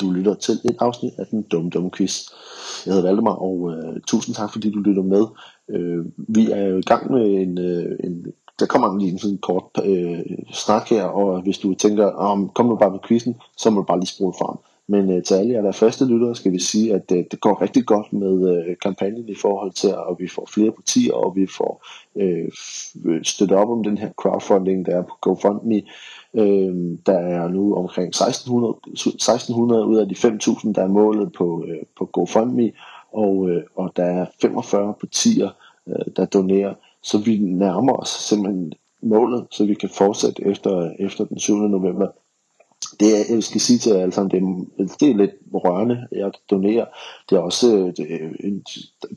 Du lytter til et afsnit af den dumme dumme quiz. Jeg hedder Valdemar, og øh, tusind tak fordi du lytter med. Øh, vi er jo i gang med en, øh, en der kommer en sådan kort øh, snak her, og hvis du tænker, om kom nu bare med quizzen, så må du bare lige spole frem. Men øh, til alle jer, der er faste lyttere, skal vi sige, at øh, det går rigtig godt med øh, kampagnen i forhold til, at vi får flere partier, og vi får øh, støttet op om den her crowdfunding, der er på GoFundMe. Øh, der er nu omkring 1600, 1600 ud af de 5.000, der er målet på, øh, på GoFundMe, og, øh, og der er 45 partier, øh, der donerer. Så vi nærmer os simpelthen målet, så vi kan fortsætte efter, øh, efter den 7. november det er, jeg skal sige til jer alle sammen, det er, det er lidt rørende, jeg donerer. Det er også øh, det er en,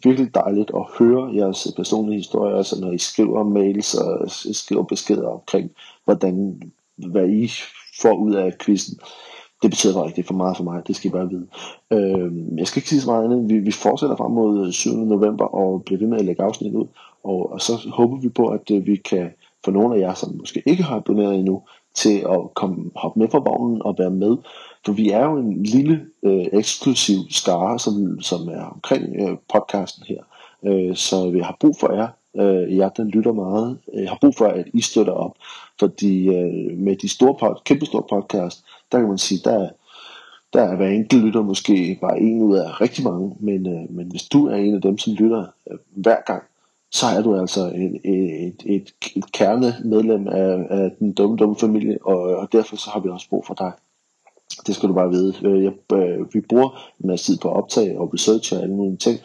virkelig dejligt at høre jeres personlige historier, altså når I skriver mails og skriver beskeder omkring, hvordan, hvad I får ud af quizzen. Det betyder bare ikke for meget for mig, det skal I bare vide. Øh, jeg skal ikke sige så meget andet. Vi, vi fortsætter frem mod 7. november og bliver ved med at lægge afsnit ud. Og, og så håber vi på, at øh, vi kan, for nogle af jer, som måske ikke har doneret endnu, til at komme, hoppe med på vognen og være med. For vi er jo en lille øh, eksklusiv skare, som, som er omkring øh, podcasten her. Øh, så vi har brug for jer, øh, jeg den lytter meget. Jeg har brug for, at I støtter op. Fordi øh, med de store pod, kæmpe store podcast, der kan man sige, der er, der er hver enkelt lytter måske bare en ud af rigtig mange. Men, øh, men hvis du er en af dem, som lytter øh, hver gang, så er du altså et, et, et, et kernemedlem af, af den dumme, dumme familie, og, og derfor så har vi også brug for dig. Det skal du bare vide. Øh, jeg, øh, vi bruger en masse tid på at optage og research og alle mulige ting,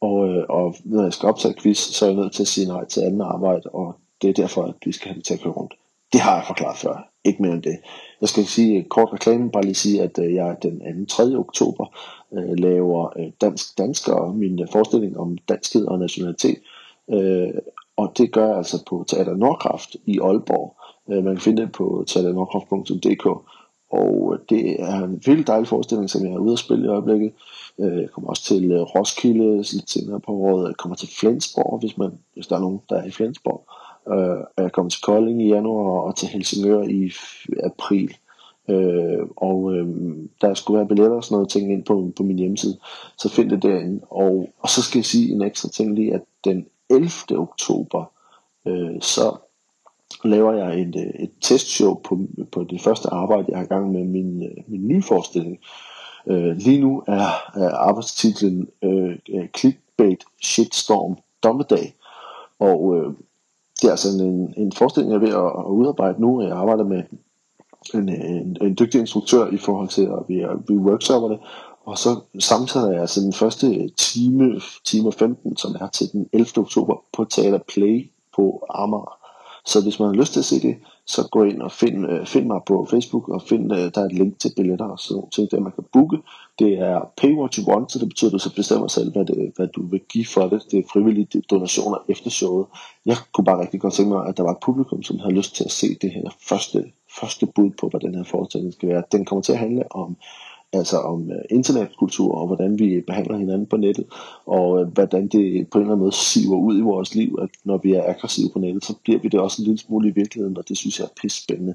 og, øh, og når jeg skal optage quiz, så er jeg nødt til at sige nej til andet arbejde, og det er derfor, at vi skal have det til at køre rundt. Det har jeg forklaret før. Ikke mere end det. Jeg skal sige øh, kort reklame, bare lige sige, at øh, jeg den 2. 3. oktober øh, laver dansk dansker, min forestilling om danskhed og nationalitet, Øh, og det gør jeg altså på Teater Nordkraft i Aalborg. Øh, man kan finde det på teaternordkraft.dk. Og øh, det er en vildt dejlig forestilling, som jeg er ude at spille i øjeblikket. Øh, jeg kommer også til øh, Roskilde lidt senere på året. Jeg kommer til Flensborg, hvis, man, hvis der er nogen, der er i Flensborg. Øh, jeg kommer til Kolding i januar og til Helsingør i april. Øh, og øh, der skulle være billetter og sådan noget ting ind på, på min hjemmeside. Så find det derinde. Og, og så skal jeg sige en ekstra ting lige, at den 11. oktober, øh, så laver jeg et, øh, et testshow på, på det første arbejde, jeg har gang med min, øh, min nye forestilling. Øh, lige nu er, er arbejdstitlen øh, Clickbait Shitstorm Dommedag, og øh, det er altså en, en forestilling, jeg er ved at, at udarbejde nu, jeg arbejder med en, en, en dygtig instruktør i forhold til, at vi, vi workshopper det, og så samtidig er altså den første time, time 15, som er til den 11. oktober på Teater Play på Amager. Så hvis man har lyst til at se det, så gå ind og find, øh, find mig på Facebook og find, øh, der er et link til billetter og sådan nogle ting, der man kan booke. Det er pay what you want, så det betyder, at du så bestemmer selv, hvad, det, hvad du vil give for det. Det er frivillige donationer efter showet. Jeg kunne bare rigtig godt tænke mig, at der var et publikum, som havde lyst til at se det her første, første bud på, hvad den her forestilling skal være. Den kommer til at handle om altså om øh, internetkultur og hvordan vi behandler hinanden på nettet, og øh, hvordan det på en eller anden måde siver ud i vores liv, at når vi er aggressive på nettet, så bliver vi det også en lille smule i virkeligheden, og det synes jeg er pisse spændende.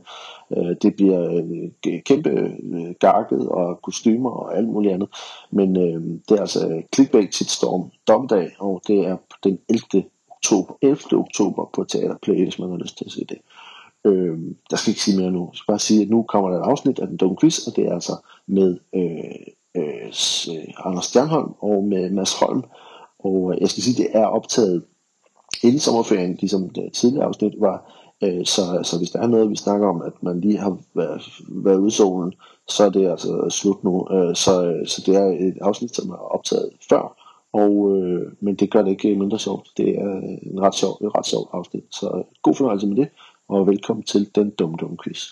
Øh, det bliver uh, kæmpe uh, garket og kostymer og alt muligt andet, men det er altså Clickbait Storm Domdag, og det er den 11. oktober, 11. oktober på Teater Play, hvis man har lyst til at se det. Øh, der skal ikke sige mere nu. Jeg skal bare sige, at nu kommer der et afsnit af den dumme quiz, og det er altså med øh, øh, øh Anders Stjernholm og med Mads Holm. Og øh, jeg skal sige, at det er optaget inden sommerferien, ligesom det tidligere afsnit var. Øh, så, så hvis der er noget, vi snakker om, at man lige har været, været ude i solen, så er det altså slut nu. Øh, så, øh, så det er et afsnit, som er optaget før. Og, øh, men det gør det ikke mindre sjovt. Det er øh, en ret sjov, et ret sjovt afsnit. Så god fornøjelse med det og velkommen til den Dum Dum Quiz.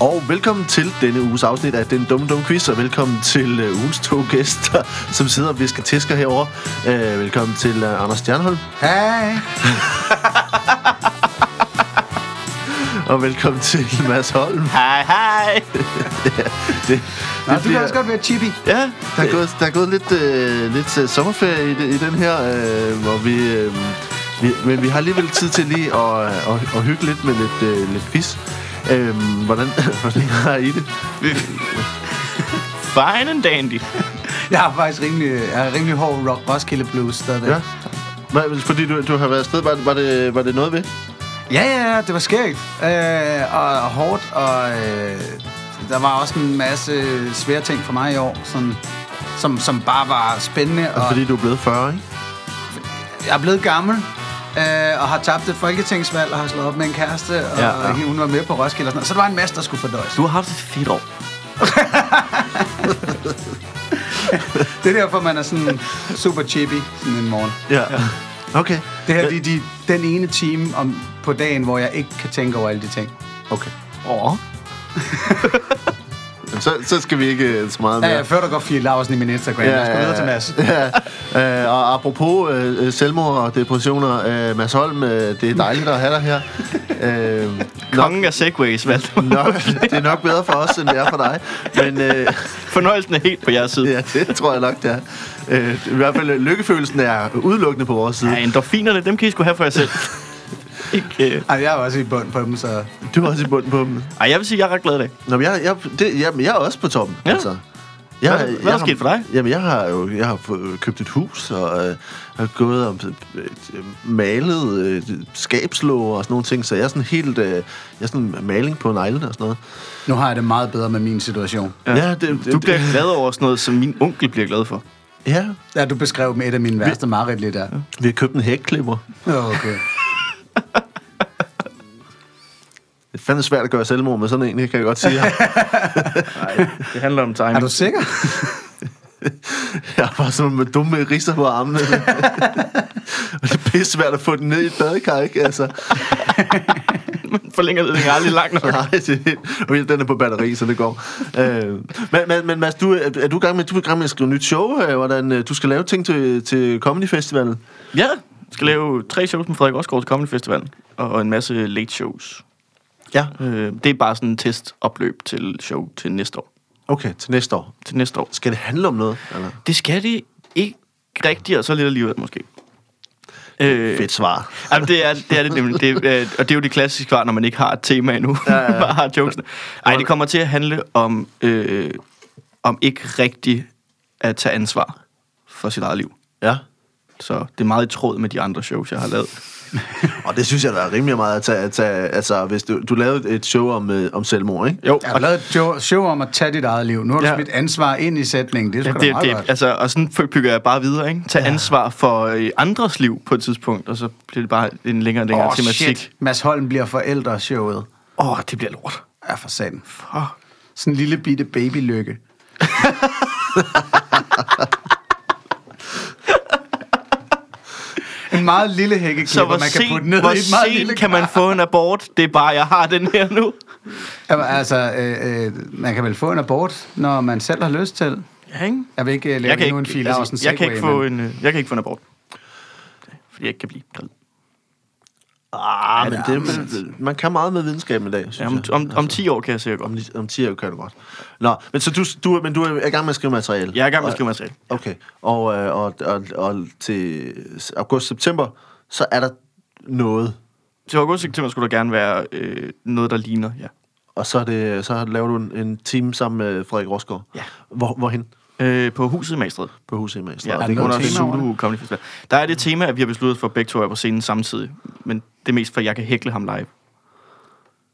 Og velkommen til denne uges afsnit af Den Dumme Dumme Quiz, og velkommen til uh, ugens to gæster, som sidder og visker tæsker herovre. Uh, velkommen til uh, Anders Stjernholm. Hej. og velkommen til Mads Holm. Hej, hej. ja, det, Nå, det du kan også godt være chippy. Ja, der er gået, der er gået lidt, øh, lidt uh, sommerferie i, i den her, øh, hvor vi... Øh, Vi, men vi har alligevel tid til lige at, at, at hygge lidt med lidt, øh, lidt quiz. Øhm, hvordan, hvordan har I det? Fine and dandy. Jeg har faktisk rimelig, jeg har rimelig hård rock, Roskilde Blues stadigvæk. Ja. Hvad, fordi du, du har været afsted, var, var, det, var det noget ved? Ja, ja, ja, det var skægt. Øh, og, og hårdt, og øh, der var også en masse svære ting for mig i år, sådan, som, som bare var spændende. Og Fordi du er blevet 40, ikke? jeg er blevet gammel, øh, og har tabt et folketingsvalg, og har slået op med en kæreste, og Ja, ja, hun var med på Roskilde og sådan noget. Så der var en masse, der skulle fordøjes. Du har haft et fedt år. Det er derfor, man er sådan super chippy sådan en morgen. Ja. Okay. Det her, det er de, den ene time om, på dagen, hvor jeg ikke kan tænke over alle de ting. Okay. Åh. Jamen, Så, så skal vi ikke øh, så meget Ja, mere. ja, før der går Fie Larsen i min Instagram. Ja, jeg skal videre til Mads. Ja. Øh, og apropos øh, øh, selvmord og depressioner, øh, Mads Holm, øh, det er dejligt at have dig her. Øh, nok, Kongen af segways, Valdemar. nok, det er nok bedre for os, end det er for dig. Men øh, Fornøjelsen er helt på jeres side. ja, det tror jeg nok, det er. Øh, I hvert fald, øh, lykkefølelsen er udelukkende på vores side. Ja, endorfinerne, dem kan I sgu have for jer selv. ikke, øh. Ej, jeg er også i bund på dem, så... Du er også i bunden på dem. Ej, jeg vil sige, jeg er ret glad i dag. Nå, men jeg, jeg, det, jeg, jeg er også på toppen. Ja. Altså. Jeg, Hvad- hvad er der har- sket for dig? Jamen, jeg har jo jeg har købt et hus, og øh, har gået og øh, malet øh, skabslåger og sådan nogle ting, så jeg er sådan helt... Øh, jeg er sådan maling på neglene og sådan noget. Nu har jeg det meget bedre med min situation. Ja, ja det, det, Du bliver glad over sådan noget, som min onkel bliver glad for. Ja, Ja, du beskrev med et af mine værste mareridt lige der. vi har købt en hækklipper. Okay. Det er fandme svært at gøre selvmord med sådan en, det kan jeg godt sige. Nej, det handler om timing. Er du sikker? Jeg har bare sådan med dumme riser på armene. og det er pisse svært at få den ned i et badekar, ikke? Altså, Forlænger det er aldrig langt nok. nej, det, okay, den er på batteri, så det går. Øh, men, men, men Mads, du, er, du i gang med, du er gang med at skrive nyt show? Øh, hvordan du skal lave ting til, til Comedy Festivalen? Ja, jeg skal lave tre shows med Frederik Osgaard til Comedy Festival. Og en masse late shows. Ja. Øh, det er bare sådan en testopløb til show til næste år. Okay, til næste år. Til næste år. Skal det handle om noget? Eller? Det skal det ikke rigtigt, og så lidt alligevel måske. Øh, Fedt svar. Jamen, det er det, er det nemlig. Det, øh, og det er jo det klassiske svar, når man ikke har et tema endnu. Ja, ja. Bare har jokesene. Ej, det kommer til at handle om, øh, om ikke rigtigt at tage ansvar for sit eget liv. Ja. Så det er meget i tråd med de andre shows, jeg har lavet. Og det synes jeg, der er rimelig meget at tage. At tage altså, hvis du, du lavede et show om, øh, om selvmord, ikke? Jo, Jeg har lavet et show, show om at tage dit eget liv. Nu har du Ja. ja. smidt ansvar ind i sætningen. Det er Ja, det, meget det, godt. altså, og sådan bygger jeg bare videre, ikke? Tag ansvar for øh, andres liv på et tidspunkt, og så bliver det bare en længere og længere Åh, tematik. shit. Mads Holm bliver forældre-showet. Åh, oh, det bliver lort. Ja, for satan. Oh. Sådan en lille bitte babylykke. en meget lille Så hækkeklipper, man kan putte ned hvor i et meget lille kan man få en abort? Det er bare, jeg har den her nu. Jamen, altså, øh, øh, man kan vel få en abort, når man selv har lyst til. Ja, ikke? Jeg vil ikke øh, lave Jeg kan endnu ikke, en fil altså, jeg, kan ikke få en, øh, jeg kan ikke få en abort. Fordi jeg ikke kan blive gravid. Ah, men det, man, man kan meget med videnskab i dag, synes Ja, om, jeg. om, om 10 år kan jeg sikkert godt. Om, om 10 år kan du godt. Nå, men så du, du, men du er i gang med at skrive materiale? Jeg er i gang med at skrive materiale. Okay, og, øh, og, og, og til august-september, så er der noget, Til august september skulle der gerne være øh, noget, der ligner, ja. og så, er det, så laver du en, en team sammen med Frederik Rosgaard. Ja. Hvor, hvorhen? Øh, på huset i Magstred. På huset i Magstad. Ja, det det er noget under Zulu Comedy Festival. Der er det tema, at vi har besluttet for begge to at være på scenen samtidig. Men det er mest for, at jeg kan hækle ham live.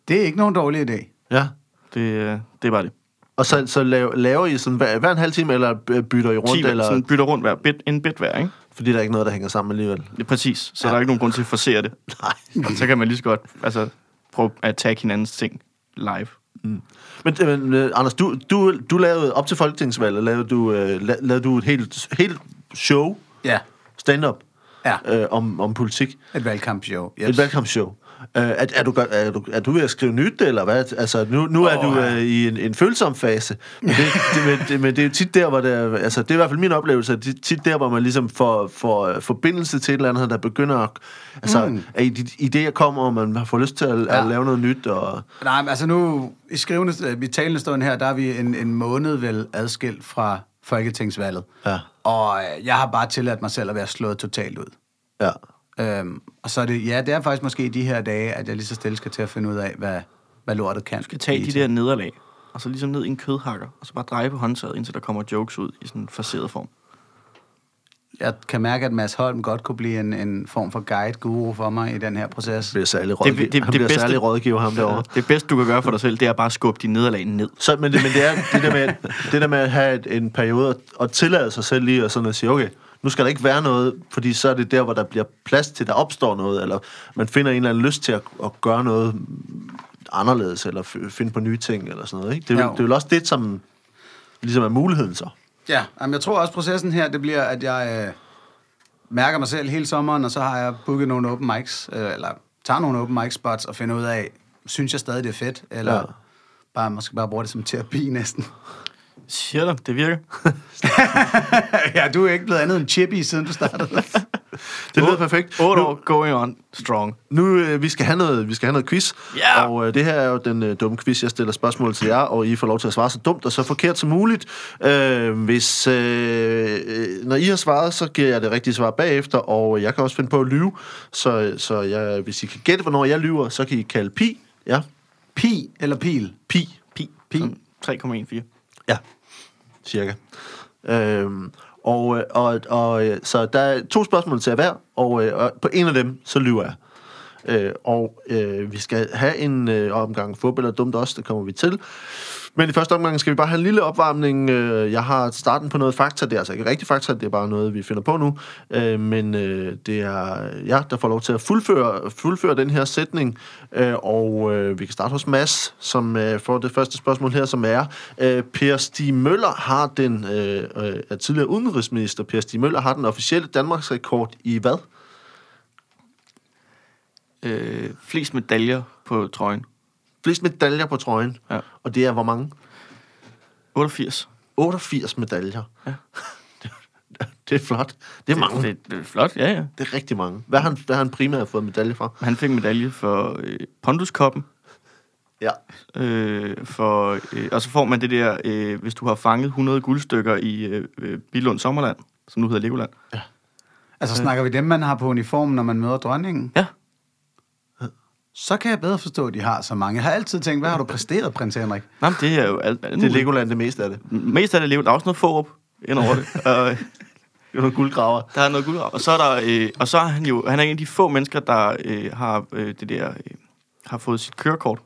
Det er ikke nogen dårlig idé. Ja. Det, øh, det er bare det. Og så, så laver, laver I sådan hver, hver en halv time, eller bytter I rundt, 10, eller, sådan bytter rundt hver bit, en bit hver, ikke? fordi der er ikke noget, der hænger sammen alligevel? Det er præcis. Så ja. der er ikke nogen grund til at forsere det. Nej. Og så kan man lige så godt altså, prøve at tage hinandens ting live. Men, men uh, Anders, du, du, du lavede op til folketingsvalget, lavede du, uh, la, lavede du et helt, helt show, Ja. stand-up, Ja, uh, om, om politik. et valgkampshow. Yes. Et valgkampshow. Uh, er, er, du, er, du, er du ved at skrive nyt, eller hvad? Altså, nu, nu er Åh, du uh, i en, en følsom fase. Men det, det, men, det, men det er jo tit der, hvor det er, altså, det er i hvert fald min oplevelse, at det er tit der, hvor man ligesom får, får øh, forbindelse til et eller andet, der begynder at, altså, mm. at idéer kommer, og man får lyst til at, ja. At lave noget nyt, og Nej, men altså nu, i skrivende, i talende stund her, der er vi en, en måned vel adskilt fra Folketingsvalget. Ja. Og øh, jeg har bare tilladt mig selv at være slået totalt ud. ja. Øhm, og så er det, ja, det er faktisk måske i de her dage, at jeg lige så stille skal til at finde ud af, hvad, hvad lortet kan. Du skal tage de der nederlag, og så ligesom ned i en kødhakker, og så bare dreje på håndtaget, indtil der kommer jokes ud i sådan en faceret form. Jeg kan mærke, at Mads Holm godt kunne blive en, en form for guide-guru for mig i den her proces. bliver særlig Det- rådgiver, det- det han bliver bedste- særlig rådgiver ham derovre. Det bedste, du kan gøre for dig selv, det er bare at skubbe de nederlag ned. Så, men, det, men det er det der med, det der med at have et, en periode og, og tillade sig selv lige og sådan at sige, okay, nu skal der ikke være noget, fordi så er det der, hvor der bliver plads til, der opstår noget, eller man finder en eller anden lyst til at, at gøre noget anderledes, eller finde på nye ting, eller sådan noget. Ikke? Det, er, Jo. det er vel også det, som ligesom er muligheden så. Ja, jamen, jeg tror også, processen her, det bliver, at jeg øh, mærker mig selv hele sommeren, og så har jeg booket nogle open mics, øh, eller tager nogle open mic spots og finder ud af, synes jeg stadig, det er fedt, eller Ja. bare, måske bare bruger det som terapi næsten. Siger du, det virker? ja, du er ikke blevet andet end chippy, siden du startede. Det lyder perfekt. 8 Nu- år going on strong. Nu, øh, vi skal have noget, vi skal have noget quiz. Ja! Og øh, det her er jo den øh, dumme quiz. Jeg stiller spørgsmål til jer, og I får lov til at svare så dumt og så forkert som muligt. Øh, hvis, øh, når I har svaret, så giver jeg det rigtige svar bagefter, og jeg kan også finde på at lyve. Så, så jeg, hvis I kan gætte, hvornår jeg lyver, så kan I kalde pi. Ja, Pi eller pil? pi. Pi. Pi. Sådan 3,14. Ja, cirka. Øhm, og, øh, og, og øh, så der er to spørgsmål til hver, og, øh, og på en af dem, så lyver jeg. Øh, og øh, vi skal have en øh, omgang fodbold og dumt også, det kommer vi til. Men i første omgang skal vi bare have en lille opvarmning. Øh, jeg har starten på noget fakta, det er altså ikke rigtig fakta, det er bare noget, vi finder på nu. Øh, men øh, det er jeg, der får lov til at fuldføre, fuldføre den her sætning. Øh, og øh, vi kan starte hos Mads, som øh, får det første spørgsmål her, som er, øh, Per Stig Møller har den, øh, øh, er tidligere udenrigsminister, Per Stig Møller har den officielle Danmarks rekord i hvad? Øh, flest medaljer på trøjen. Flest medaljer på trøjen. Ja. Og det er hvor mange? 88. 88 medaljer. Ja. det er flot. Det er mange. Det, det er flot, ja, ja. Det er rigtig mange. Hvad har han, hvad har han primært fået medalje for? Han fik medalje for øh, Ponduskoppen, Ja. øh, for, øh, og så får man det der, øh, hvis du har fanget 100 guldstykker i øh, øh, Bilund Sommerland, som nu hedder Legoland. Altså, snakker vi dem, man har på uniformen, når man møder dronningen? Ja. Så kan jeg bedre forstå, at de har så mange. Jeg har altid tænkt, hvad har du præsteret, prins Henrik? Nej, det er jo alt, alt Det er Legoland det meste af det. Mest af det er Lego. Der er også noget Fårup ind over det. og, øh, Det er nogle guldgraver. der er noget guld. Og så er der, øh, og så er han jo, han er en af de få mennesker, der øh, har øh, det der, øh, har fået sit kørekort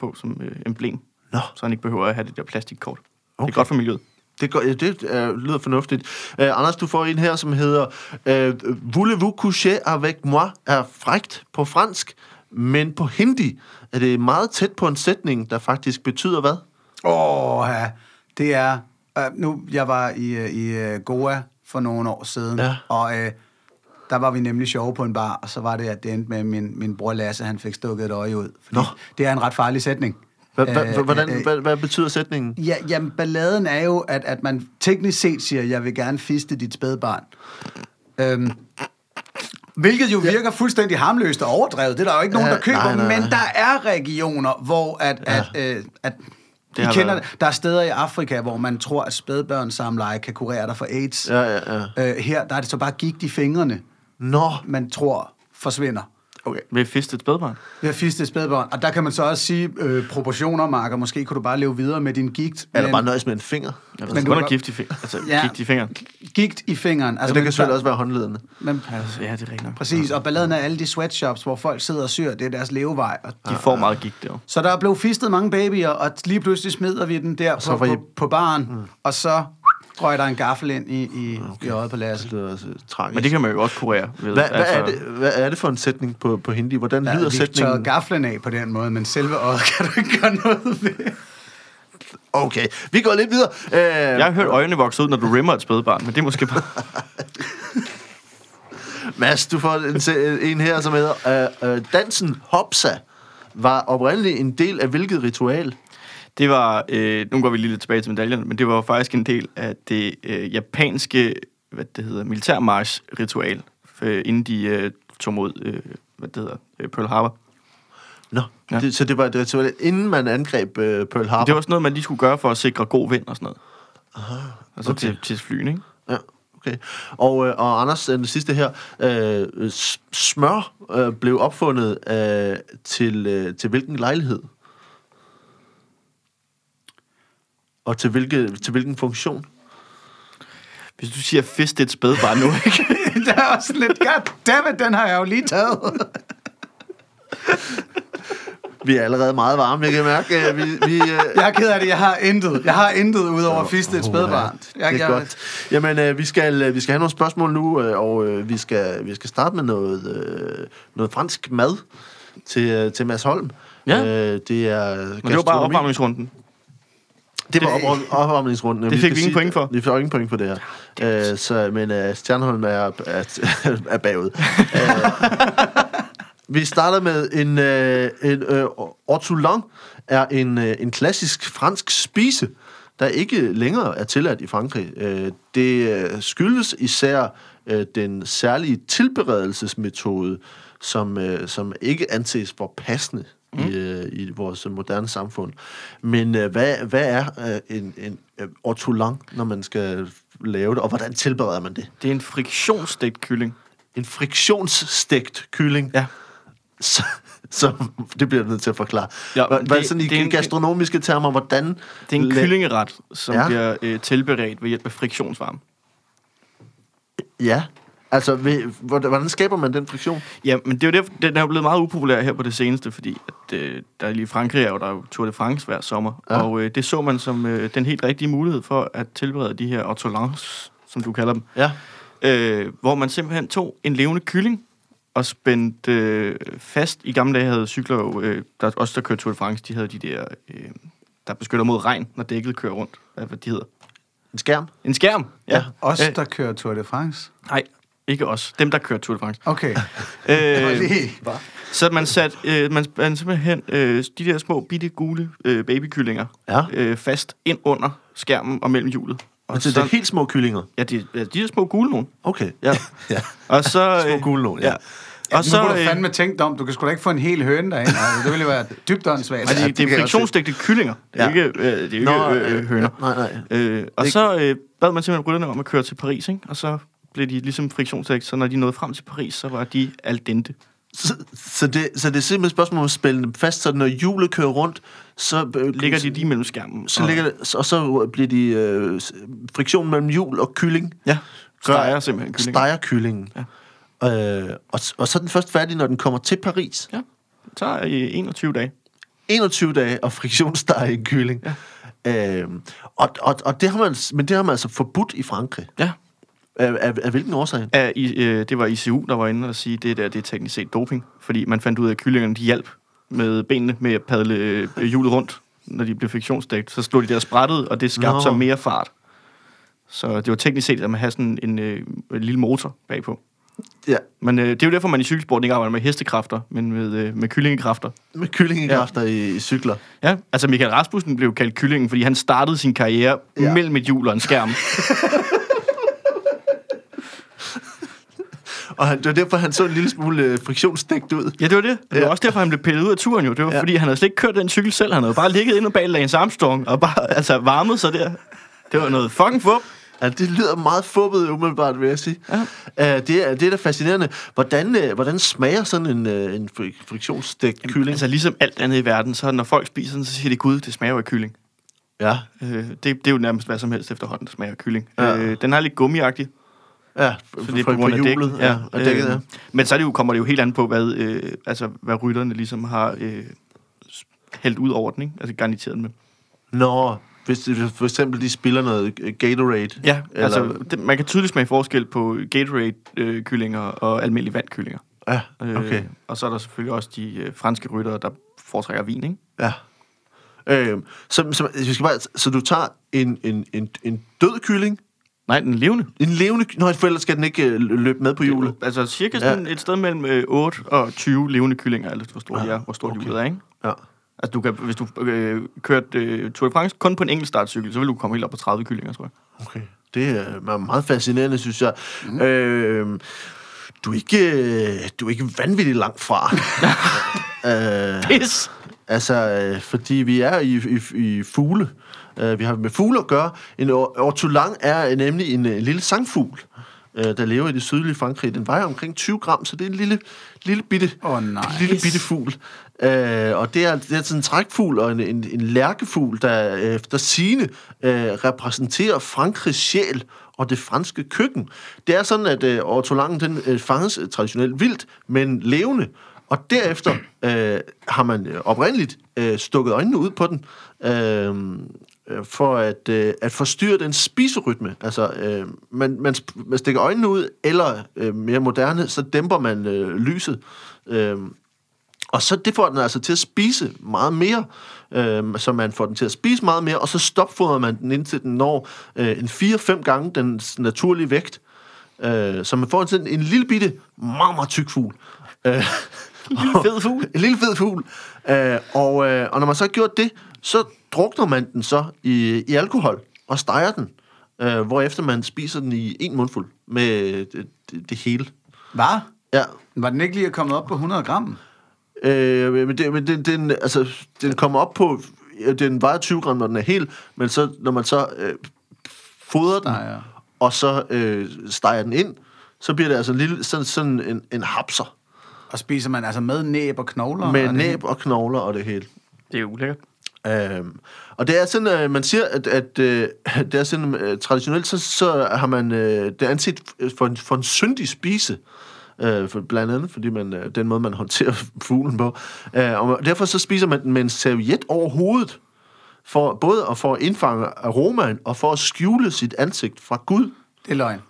på som øh, emblem. Nå. Så han ikke behøver at have det der plastikkort. Okay. Det er godt for miljøet. Det, går, ja, det uh, lyder fornuftigt. Uh, Anders, du får en her, som hedder uh, Voulez-vous coucher avec moi er frægt på fransk, men på hindi er det meget tæt på en sætning, der faktisk betyder hvad? Åh, ja. Det er... Øh, nu, jeg var i, øh, i øh, Goa for nogle år siden, Ja. og øh, der var vi nemlig sjove på en bar, og så var det, at det endte med, at min, min bror Lasse, han fik stukket et øje ud. Nå. Det er en ret farlig sætning. Øh, hvordan, hvad, hvad betyder sætningen? Ja, jamen, balladen er jo, at, at man teknisk set siger, jeg vil gerne fiste dit spædbarn. Øhm, hvilket jo virker fuldstændig harmløst og overdrevet. Det er der jo ikke nogen, Ja, der køber. nej, nej, Men nej. der er regioner, hvor at, ja. at, øh, at Det I kender været-. Der er steder i Afrika, hvor man tror, at spædbørnssamleje kan kurere dig for AIDS. Ja, ja, ja. Øh, her der er det så bare gigt i fingrene, Nå, man tror forsvinder. Okay. Ved at fiste et spædbarn. Ved at fiste et spædbarn. Og der kan man så også sige, øh, proportioner, Marker, måske kunne du bare leve videre med din gigt. Eller men- bare nøjes med en finger. Ja, Men er godt- gift i fingeren. Altså, Ja. ja. gigt i fingeren. Gigt i fingeren. Altså, Altså, det kan selvfølgelig der- også være håndledende. Men, Altså, ja, det er rigtigt præcis, og balladen er alle de sweatshops, hvor folk sidder og syr, det er deres levevej. Og De får meget gigt der. Så der er blevet fistet mange babyer, og lige pludselig smider vi den der på, I- på, på baren, mm. og så røg der en gaffel ind i, i, okay. i øjet på Lasse. Det lyder også tragisk. Men det kan man jo også kurere ved. hvad, hvad, er det, hvad er det for en sætning på, på hindi? Hvordan Ja, lyder vi tørrede sætningen? gaflen af på den måde, men selve øjet kan du ikke gøre noget ved. Okay, vi går lidt videre. Øh, Jeg har hørt øjnene vokse ud, når du rimmer et spædbarn, men det er måske bare... Mads, du får en, en her, som hedder øh, øh, Dansen Hopsa var oprindeligt en del af hvilket ritual? Det var, øh, nu går vi lige lidt tilbage til medaljerne, men det var faktisk en del af det øh, japanske, hvad det hedder, militærmarsch-ritual, øh, inden de øh, tog mod, øh, hvad det hedder, øh, Pearl Harbor. Nå, ja. Det, så det var et ritual, inden man angreb øh, Pearl Harbor? Det var også noget, man lige skulle gøre for at sikre god vind og sådan noget. Aha, altså okay. okay. til, til flyene, ikke? Ja, Okay. Og, øh, og Anders, øh, det sidste her. Øh, smør øh, blev opfundet øh, til, øh, til hvilken lejlighed? Og til, hvilke, til hvilken funktion? Hvis du siger fist, det er et spædbarn nu, ikke? det er også lidt, goddammit, den har jeg jo lige taget. Vi er allerede meget varme, jeg kan mærke. øh, Vi, vi, øh, Jeg er ked af det, jeg har intet. Jeg har intet ud over oh, fistet et spædbarn. Jeg, det er jeg, godt. Jamen, øh, vi, skal, øh, vi skal have nogle spørgsmål nu, øh, og øh, vi, skal, vi skal starte med noget, øh, noget fransk mad til, øh, til Mads Holm. Ja. Øh, det er Men det var bare opvarmningsrunden. Det var op- opvarmningsrunden. Det fik vi ingen point for. Vi fik ingen point for det her. Øh, så, men øh, Stjernholm er, er, er bagud. øh, vi starter med en, øh, en øh, ortolan er en, øh, en klassisk fransk spise, der ikke længere er tilladt i Frankrig. Øh, det skyldes især den særlige tilberedelsesmetode, som, øh, som ikke anses for passende mm. i, øh, i vores moderne samfund. Men øh, hvad, hvad er øh, en, en øh, ortolan, når man skal lave det, og hvordan tilbereder man det? Det er en friktionsstegt kylling. En friktionsstegt kylling. Ja. Så, så det bliver jeg nødt til at forklare. Ja, hvad, det- sådan i det er en- gastronomiske termer, hvordan... Det er en kyllingeret, som ja. bliver øh, tilberedt ved hjælp af friktionsvarme. Ja, altså hvordan skaber man den friktion? Ja, men det er jo derfor, den er jo blevet meget upopulær her på det seneste, fordi at, øh, der er lige i Frankrig er jo der er jo Tour de France hver sommer, Ja. ja. og øh, det så man som øh, den helt rigtige mulighed for at tilberede de her ortolans, som du kalder dem, Ja. øh, hvor man simpelthen tog en levende kylling og spændte øh, fast. I gamle dage havde cykler jo, øh, der også der kørte Tour de France, de havde de der, øh, der beskytter mod regn, når dækket kører rundt. Hvad hvad de hedder? En skærm? En skærm? Ja. Os, Øh, der kører Tour de France. Nej, ikke os. Dem, der kører Tour de France. Okay. Øh. Så man sat øh, man, man simpelthen øh, de der små bitte gule øh, babykyllinger Ja. øh, fast ind under skærmen og mellem hjulet. Og Altså, det er helt små kyllinger? Ja, de, ja, de er små gule nogen. Okay. Ja. ja. Og så, Små øh, gule nogen, ja. Og Og så, så, nu må du øh, fandme tænke dig om, du kan sgu da ikke få en hel høne derinde. Altså, det ville jo være dybt åndssvagt. altså, det, det er jeg friktionsstegte kyllinger. Det er Ja. ikke, øh, det er ikke øh, høner. Nej, nej. Øh, og Det- så øh, bad man simpelthen rytterne om at køre til Paris, ikke? og så blev de ligesom friktionsstegt, så når de nåede frem til Paris, så var de al dente. Så, så, det, så det er simpelthen et spørgsmål om at spænde dem fast, så når hjulet kører rundt, så... Øh, Ligger de lige mellem skærmen. Så og- ligger og så bliver de øh, friktion mellem hjul og kylling. Ja, steger simpelthen kyllingen. Steger kyllingen. Ja. Øh, og, og så er den først færdig, når den kommer til Paris. Ja, det tager i 21 dage. 21 dage og friktionsstege en kylling. Ja. Øh, og, og, og det har man, men det har man altså forbudt i Frankrig. Ja, Af, af, af hvilken årsag? af, i, øh, det var ICU, der var inde og sige, det der det er teknisk set doping. Fordi man fandt ud af, at kyllingerne de hjalp med benene med at padle øh, hjulet rundt, når de blev friktionsstegt. Så slog de der sprættet, og det skabte Nå. så mere fart. Så det var teknisk set, at man havde sådan en, øh, lille motor bagpå. Ja, Men øh, det er jo derfor, man i cykelsport ikke arbejder med hestekræfter, men med, øh, med kyllingekræfter. med kyllingekræfter ja. i, i cykler. Ja, altså Michael Rasmussen blev kaldt kyllingen, fordi han startede sin karriere ja. mellem et hjul og en skærm. Og han, det var derfor, han så en lille smule øh, friktionsstegt ud. Ja, det var det. Det var Ja. også derfor, han blev pillet ud af turen jo. Det var Ja. fordi, han havde slet ikke kørt den cykel selv. Han havde bare ligget inde bag Lance Armstrong og bare altså, varmet sig der. Det var noget fucking fup. Ja, det lyder meget fubbet umiddelbart, vil jeg sige. Ja. Uh, det, er, det er da fascinerende. Hvordan, uh, hvordan smager sådan en, uh, en fri- friktionsstegt kylling? Altså ligesom alt andet i verden, så når folk spiser den, så siger de, gud, det smager af kylling. ja, Øh, det, det er jo nærmest hvad som helst efterhånden, der smager af kylling. Ja. Øh, den er lidt gummiagtig, ja, så det er på grund af hjulet. Ja, og dækket, ja. Øh, men så er det jo, kommer det jo helt an på, hvad, øh, altså, hvad rytterne ligesom har øh, hældt ud over den, ikke? Altså garniteret med. Nå, hvis for eksempel de spiller noget øh, Gatorade. Ja, Eller- altså det, man kan tydeligt smage forskel på Gatorade-kyllinger og almindelige vandkyllinger. Ja, okay. Øh, og så er der selvfølgelig også de øh, franske ryttere, der foretrækker vin, ikke? Ja. Øh, så, så, bare, så du tager en, en, en, en død kylling, Nej, den levende. en levende Nå, for ellers skal den ikke øh, løbe med på hjulet. Altså cirka sådan ja. et sted mellem øh, 8 og 20 levende kyllinger, efter hvor stort de er, hvor stort okay. hjulet er, ikke? Ja. Altså du kan, hvis du øh, kørte øh, Tour de France kun på en enkelt startcykel, så vil du komme helt op på 30 kyllinger, tror jeg. Okay. Det er meget fascinerende, synes jeg. Mm. Øh, du er ikke, øh, du er ikke vanvittigt langt fra. øh, Pis! Altså, øh, fordi vi er i, i, i fugle. Øh, vi har med fugle at gøre. En or- ortolang er nemlig en, en lille sangfugl, øh, der lever i det sydlige Frankrig. Den vejer omkring 20 gram, så det er en lille, lille bitte, Åh, nice. lille bitte fugl. Øh, og det er, det er sådan en trækfugl og en, en, en lærkefugl, der efter sine øh, repræsenterer Frankrigs sjæl og det franske køkken. Det er sådan, at øh, ortolangen den øh, fanges øh, traditionelt vildt, men levende. Og derefter øh, har man øh, oprindeligt øh, stukket øjnene ud på den, øh, øh, for at, øh, at forstyrre den spiserytme. Altså, øh, man, man, man stikker øjnene ud, eller øh, mere moderne, så dæmper man øh, lyset. Øh, og så det får den altså til at spise meget mere, øh, så man får den til at spise meget mere, og så stopfodrer man den indtil den når øh, en 4-5 gange den naturlige vægt. Øh, så man får sådan en lille bitte, meget, meget tyk fugl. Øh, en lille fed fugl. en lille fed fugl. Øh, og, øh, og når man så har gjort det, så drukner man den så i, i alkohol og steger den, øh, hvorefter man spiser den i en mundfuld med det, det, det hele. Hvad? Ja, Var den ikke lige kommet op på 100 gram? Øh, men det, men den, den, altså, den kommer op på... ja, Den vejer 20 gram, når den er hel, men så, når man så øh, fodrer den, Steger. og så øh, steger den ind, så bliver det altså en lille, sådan, sådan en, en hapser Og spiser man altså med næb og knogler? med og næb og knogler og det hele. Det er ulækkert. Øhm, og det er sådan, at man siger, at, at øh, det er sådan, øh, traditionelt, så, så har man øh, det anset for en, for en syndig spise. Øh, for, blandt andet, fordi man, øh, den måde, man håndterer fuglen på. Øh, og derfor så spiser man den med en serviet over hovedet, for, både at for at indfange aromaen, og for at skjule sit ansigt fra Gud. Det er løgn.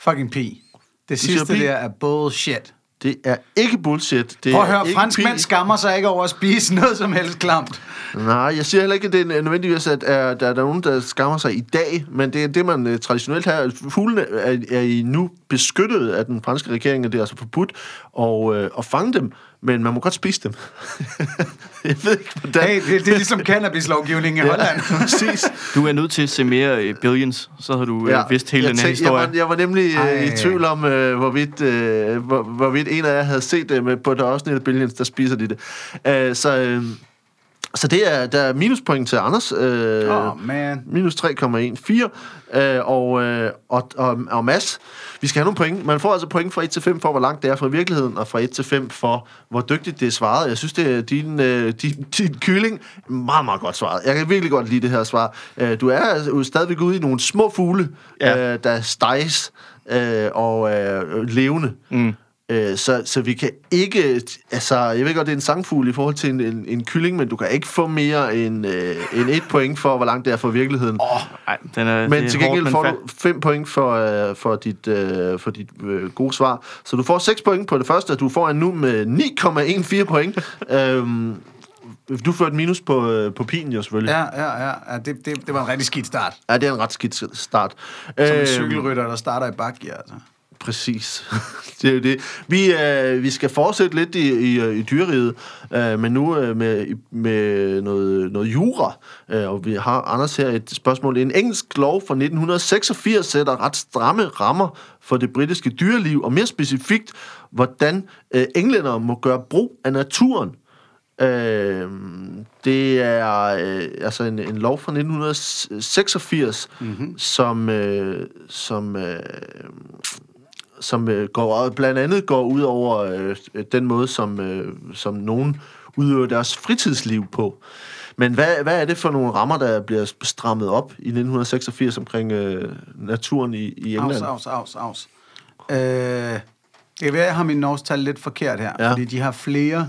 Fucking pi. Det siger sidste pi? der er bullshit. Det er ikke bullshit. Det Prøv at høre, ikke fransk pi. mænd skammer sig ikke over at spise noget som helst klamt. Nej, jeg siger heller ikke, at det er nødvendigvis, at er, der er nogen, der skammer sig i dag, men det er det, man øh, traditionelt har. Fuglene er, er I nu beskyttet af den franske regering, og det er altså forbudt at, øh, at fange dem, men man må godt spise dem. jeg ved ikke, hvordan... Hey, det, det er ligesom cannabislovgivningen i Holland. præcis. Du er nødt til at se mere uh, Billions, så har du ja, vidst hele den her historie. Jeg var, jeg var nemlig Ej. i tvivl om, øh, hvorvidt, øh, hvor, hvorvidt en af jer havde set det med, på det afsnit af Billions, der spiser de det. Øh, så, øh, så det er, der er minuspoint til Anders. Øh, Åh, man. Minus 3,14. Øh, og, øh, og, og, og Mads, vi skal have nogle point. Man får altså point fra 1 til 5 for, hvor langt det er fra virkeligheden, og fra 1 til 5 for, hvor dygtigt det er svaret. Jeg synes, det er din, øh, din, din kylling meget, meget godt svaret. Jeg kan virkelig godt lide det her svar. Øh, du er jo stadigvæk ude i nogle små fugle, ja. øh, der steges øh, og øh, levende. Mm. Øh, så, så vi kan ikke... Altså, jeg ved godt, det er en sangfugl i forhold til en, en, en kylling, men du kan ikke få mere end, øh, end et point for, hvor langt det er fra virkeligheden. Åh, ej, den er, Men det er til gengæld hårdt, får du 5 point for, øh, for dit, øh, for dit øh, gode svar. Så du får 6 point på det første, og du får en nu med 9,14 point. øhm, du får et minus på, øh, på pinen jo selvfølgelig. Ja. Ja, ja, ja. ja det, det, det var en rigtig skidt start. ja, det er en ret skidt start. Som en Øhm, cykelrytter, der starter i bakgear. Altså. Præcis. det er jo det. Vi, øh, vi skal fortsætte lidt i, i, i dyreriget, øh, men nu øh, med, med noget, noget jura. Øh, og vi har, Anders, her et spørgsmål. En engelsk lov fra 1986 sætter ret stramme rammer for det britiske dyreliv, og mere specifikt, hvordan øh, englænder må gøre brug af naturen. Øh, det er øh, altså en, en lov fra 1986, mm-hmm. som, øh, som, øh, som øh, går, blandt andet går ud over øh, den måde, som, øh, som nogen udøver deres fritidsliv på. Men hvad, hvad er det for nogle rammer, der bliver strammet op i 1986 omkring øh, naturen i, i England? Aus, aus, aus, aus. Øh, det kan være, jeg har min norsk-tal lidt forkert her, ja. fordi de har flere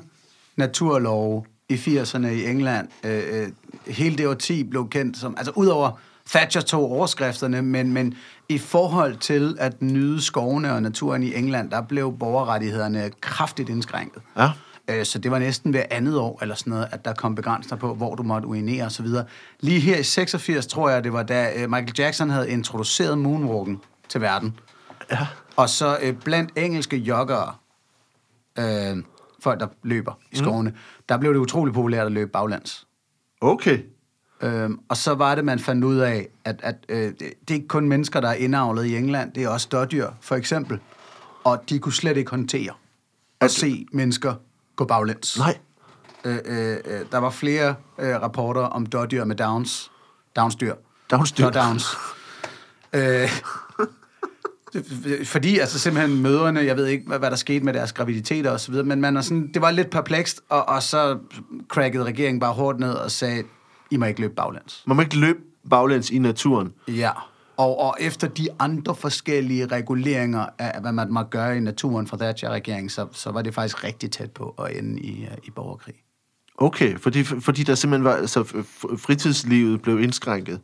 naturlove i 80'erne i England. Øh, øh, hele det årti blev kendt som... Altså, udover Thatcher tog overskrifterne, men, men i forhold til at nyde skovene og naturen i England, der blev borgerrettighederne kraftigt indskrænket. Ja. Øh, Så det var næsten hver andet år, eller sådan noget, at der kom begrænsninger på, hvor du måtte urinere osv. Lige her i 86, tror jeg, det var da øh, Michael Jackson havde introduceret moonwalken til verden. Ja. Og så øh, blandt engelske joggere, øh, folk der løber i skovene, mm. der blev det utrolig populært at løbe baglands. Okay. Øhm, og så var det, man fandt ud af, at, at øh, det, det er ikke kun mennesker, der er indavlet i England, det er også dårdyr, for eksempel. Og de kunne slet ikke håndtere at se mennesker gå baglæns. Nej. Øh, øh, øh, der var flere øh, rapporter om dårdyr med Downs. Downs-dyr. Downs-dyr. Så Downs. øh, fordi altså simpelthen mødrene, jeg ved ikke, hvad, hvad der skete med deres graviditeter og så videre, men man er sådan, det var lidt perplekst, og, og så crackede regeringen bare hårdt ned og sagde, I må ikke løbe baglæns. Man må ikke løbe baglæns i naturen. Ja, og, og efter de andre forskellige reguleringer af, hvad man må gøre i naturen fra Thatcher-regeringen, så, så var det faktisk rigtig tæt på at ende i, øh, i borgerkrig. Okay, fordi, fordi der simpelthen var, altså fritidslivet blev indskrænket.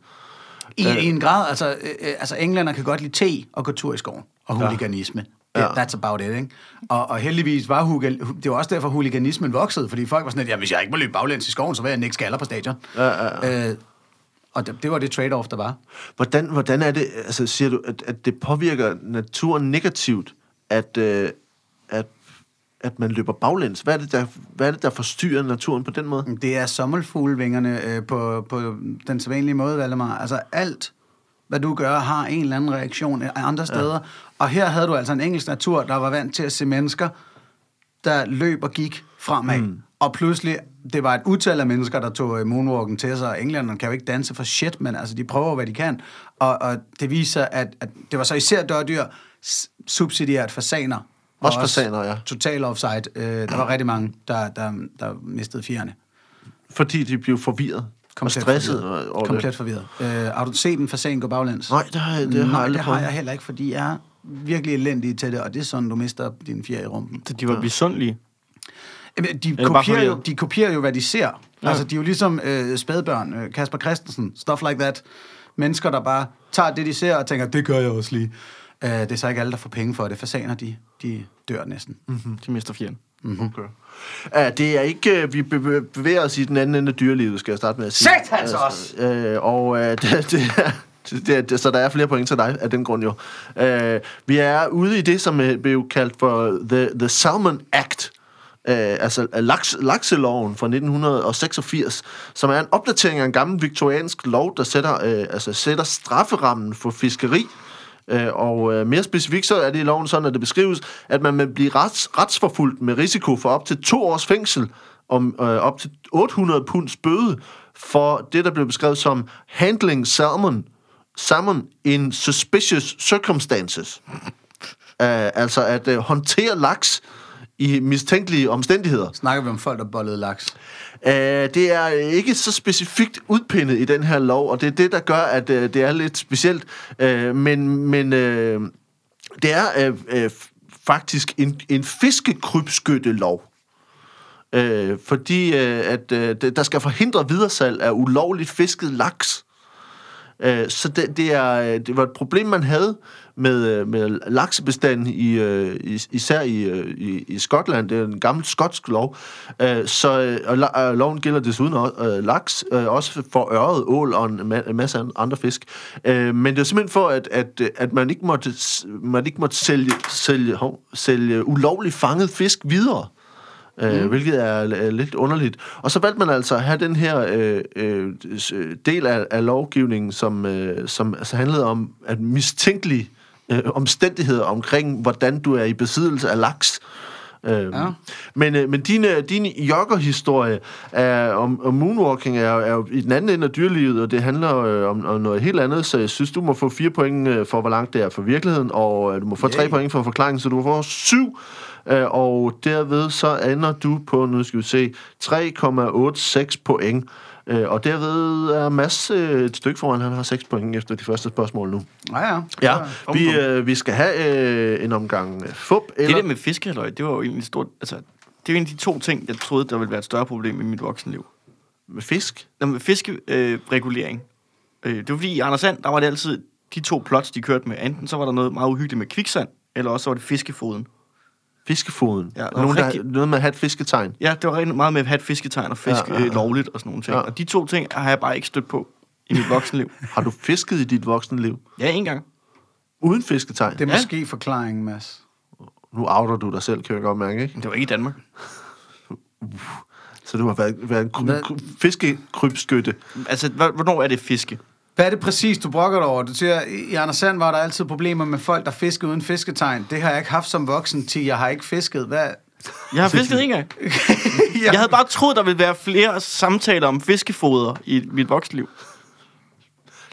I, i en grad, altså, øh, øh, altså englænder kan godt lide te og gå tur i skoven, og huliganisme. Ja. Ja. That's about it, ikke? Og, og heldigvis var hugal, det var også derfor, huliganismen voksede, fordi folk var sådan lidt, ja, hvis jeg ikke må løbe baglæns i skoven, så vil jeg nikke skaller på stadion. Ja, ja, Øh, og det, det var det trade-off, der var. Hvordan, hvordan er det, altså siger du, at, at det påvirker naturen negativt, at, øh, at, at man løber baglæns? Hvad er, det, der, hvad er det, der forstyrrer naturen på den måde? Det er sommerfuglevingerne øh, på, på den sædvanlige måde, Valdemar. Altså alt, hvad du gør, har en eller anden reaktion andre steder. Ja. Og her havde du altså en engelsk natur, der var vant til at se mennesker, der løb og gik fremad. Mm. Og pludselig, det var et utal af mennesker, der tog øh, moonwalken til sig, og englænderne kan jo ikke danse for shit, men altså, de prøver, hvad de kan. Og, og det viser, at, at det var så især dørdyr, subsidiært fasaner. og Også fasaner, ja. Total offside. Øh, der var rigtig mange, der, der, der mistede fjerne. Fordi de blev forvirret og stresset forvirret. over Komplet det. forvirret. Øh, har du set en fasan gå baglæns? Nej, det har jeg, det har jeg Nej, aldrig det har jeg heller ikke, fordi jeg virkelig elendig til det, og det er sådan, du mister din fjer i rumpen. Så de var misundelige. Jamen, de, kopierer jo, de kopierer jo, hvad de ser. Ja. Altså, de er jo ligesom øh, spædbørn, øh, Kasper Christensen, stuff like that. Mennesker, der bare tager det, de ser, og tænker, det gør jeg også lige. Øh, det er så ikke alle, der får penge for det. Fasaner, de, de dør næsten. Mm. De mister fjern. Okay. Ja, det er ikke, øh, vi be- be- bevæger os i den anden ende af dyrelivet, skal jeg starte med at sige. Satans også! Øh, og øh, det, det, er, det, det, så der er flere point til dig af den grund jo. Øh, vi er ude i det, som øh, blev kaldt for The, the Salmon Act, øh, altså øh, laks, lakseloven fra 1986, som er en opdatering af en gammel viktoriansk lov, der sætter, øh, altså sætter strafferammen for fiskeri. Øh, og øh, mere specifikt så er det i loven sådan, at det beskrives, at man vil blive rets, retsforfulgt med risiko for op til to års fængsel om øh, op til 800 punds bøde for det, der blev beskrevet som handling salmon, salmon in suspicious circumstances. Uh, altså at uh, håndtere laks i mistænkelige omstændigheder. Snakker vi om folk, der bollede laks? Uh, det er ikke så specifikt udpindet i den her lov, og det er det, der gør, at uh, det er lidt specielt. Uh, men men uh, det er uh, uh, faktisk en, en fiskekrybskyttelov. Uh, fordi uh, at det- der skal forhindre videresalg af ulovligt fisket laks. Øh, Så det, det, er, øh, det var et problem, man havde med, øh, med laksebestanden, i, øh, især i, øh, i, i Skotland. Det er en gammel skotsk lov. Øh, Så, og og loven gælder desuden også, øh, laks, øh, også for øret, ål og en ma- en masse andre fisk. Øh, Men det er simpelthen for, at, at, at man ikke måtte, man ikke måtte sælge, sælge, hov, sælge ulovligt fanget fisk videre. Øh, hvilket er, er lidt underligt. Og så valgte man altså at have den her øh, øh, øh, del af, af lovgivningen, som, øh, som altså handlede om at mistænkelige øh, omstændigheder omkring, hvordan du er i besiddelse af laks. Øh, Ja. Men, øh, men din, øh, din joggerhistorie er, om, om moonwalking er, er jo i den anden ende af dyrelivet, og det handler øh, om, om noget helt andet, så jeg synes, du må få fire point øh, for, hvor langt det er for virkeligheden, og øh, du må få tre point for forklaringen, så du får syv, øh, og derved så ender du på, nu skal vi se, 3,86 point. Øh, og derved er Mads øh, et stykke foran, han har 6 point efter de første spørgsmål nu. Ja, ja. Ja, vi, øh, vi skal have øh, en omgang øh, fup, Det eller... der med fiskehaløj, det var jo egentlig stort... Altså, det er jo en af de to ting, jeg troede, der ville være et større problem i mit voksenliv. med fisk. Nå, med fiskeregulering. Øh, regulering. øh, det var fordi, i Anders Sand, der var det altid de to plots, de kørte med. Enten så var der noget meget uhyggeligt med kviksand, eller også så var det fiskefoden. Fiskefoden. Ja, var Nogen, der, rigtig- noget med at have et fisketegn. Ja, det var rigtig meget med at have et fisketegn og fisk Ja, ja, ja, ja. lovligt og sådan nogle ting. Ja. Og de to ting har jeg bare ikke stødt på i mit voksenliv. Har du fisket i dit voksne liv? Ja, en gang. Uden fisketegn? Det er Ja. måske forklaringen, Mads. Nu outer du dig selv, kan jeg godt mærke, ikke? Det var ikke i Danmark. Så du har været, været en kry- fiskekrybskytte. Altså, hvornår er det fiske? Hvad er det præcis, du brokker dig over? Du siger, i Anders Sand var der altid problemer med folk, der fiskede uden fisketegn. Det har jeg ikke haft som voksen til, jeg har ikke fisket. Hvad? Jeg har fisket en gang. Jeg havde bare troet, der ville være flere samtaler om fiskefoder i mit voksenliv.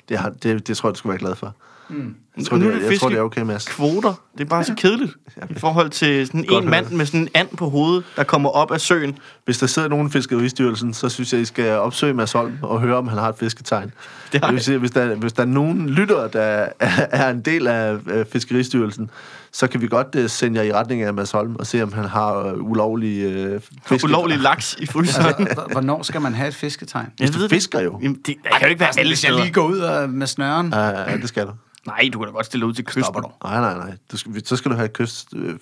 Det, har, det, det tror jeg, du skulle være glad for. Mm. Jeg tror, Nu det, er det jeg tror, det er okay, Mads. Kvoter, det er bare så kedeligt. I forhold til sådan Godt en mand høre. med sådan en and på hovedet, der kommer op af søen. Hvis der sidder nogen i Fiskeristyrelsen, så synes jeg, I skal opsøge Mads Holm og høre, om han har et fisketegn. Det har Det vil jeg. sige, hvis der, hvis der er nogen lytter, der er, en del af øh, Fiskeristyrelsen, så kan vi godt uh, sende jer i retning af Mads Holm og se, om han har uh, ulovlig uh, fiske. Ulovlig laks i fryseren. Altså, hvornår skal man have et fisketegn? Jeg du ved fisker jo. Jamen, det det kan jo ikke være alle Hvis jeg lige går ud og, med snøren. Ja, ja, det skal du. Nej, du kan da godt stille ud til kysten. Stopper du. Nej, nej, nej. Du skal, så skal du have et kyst øh.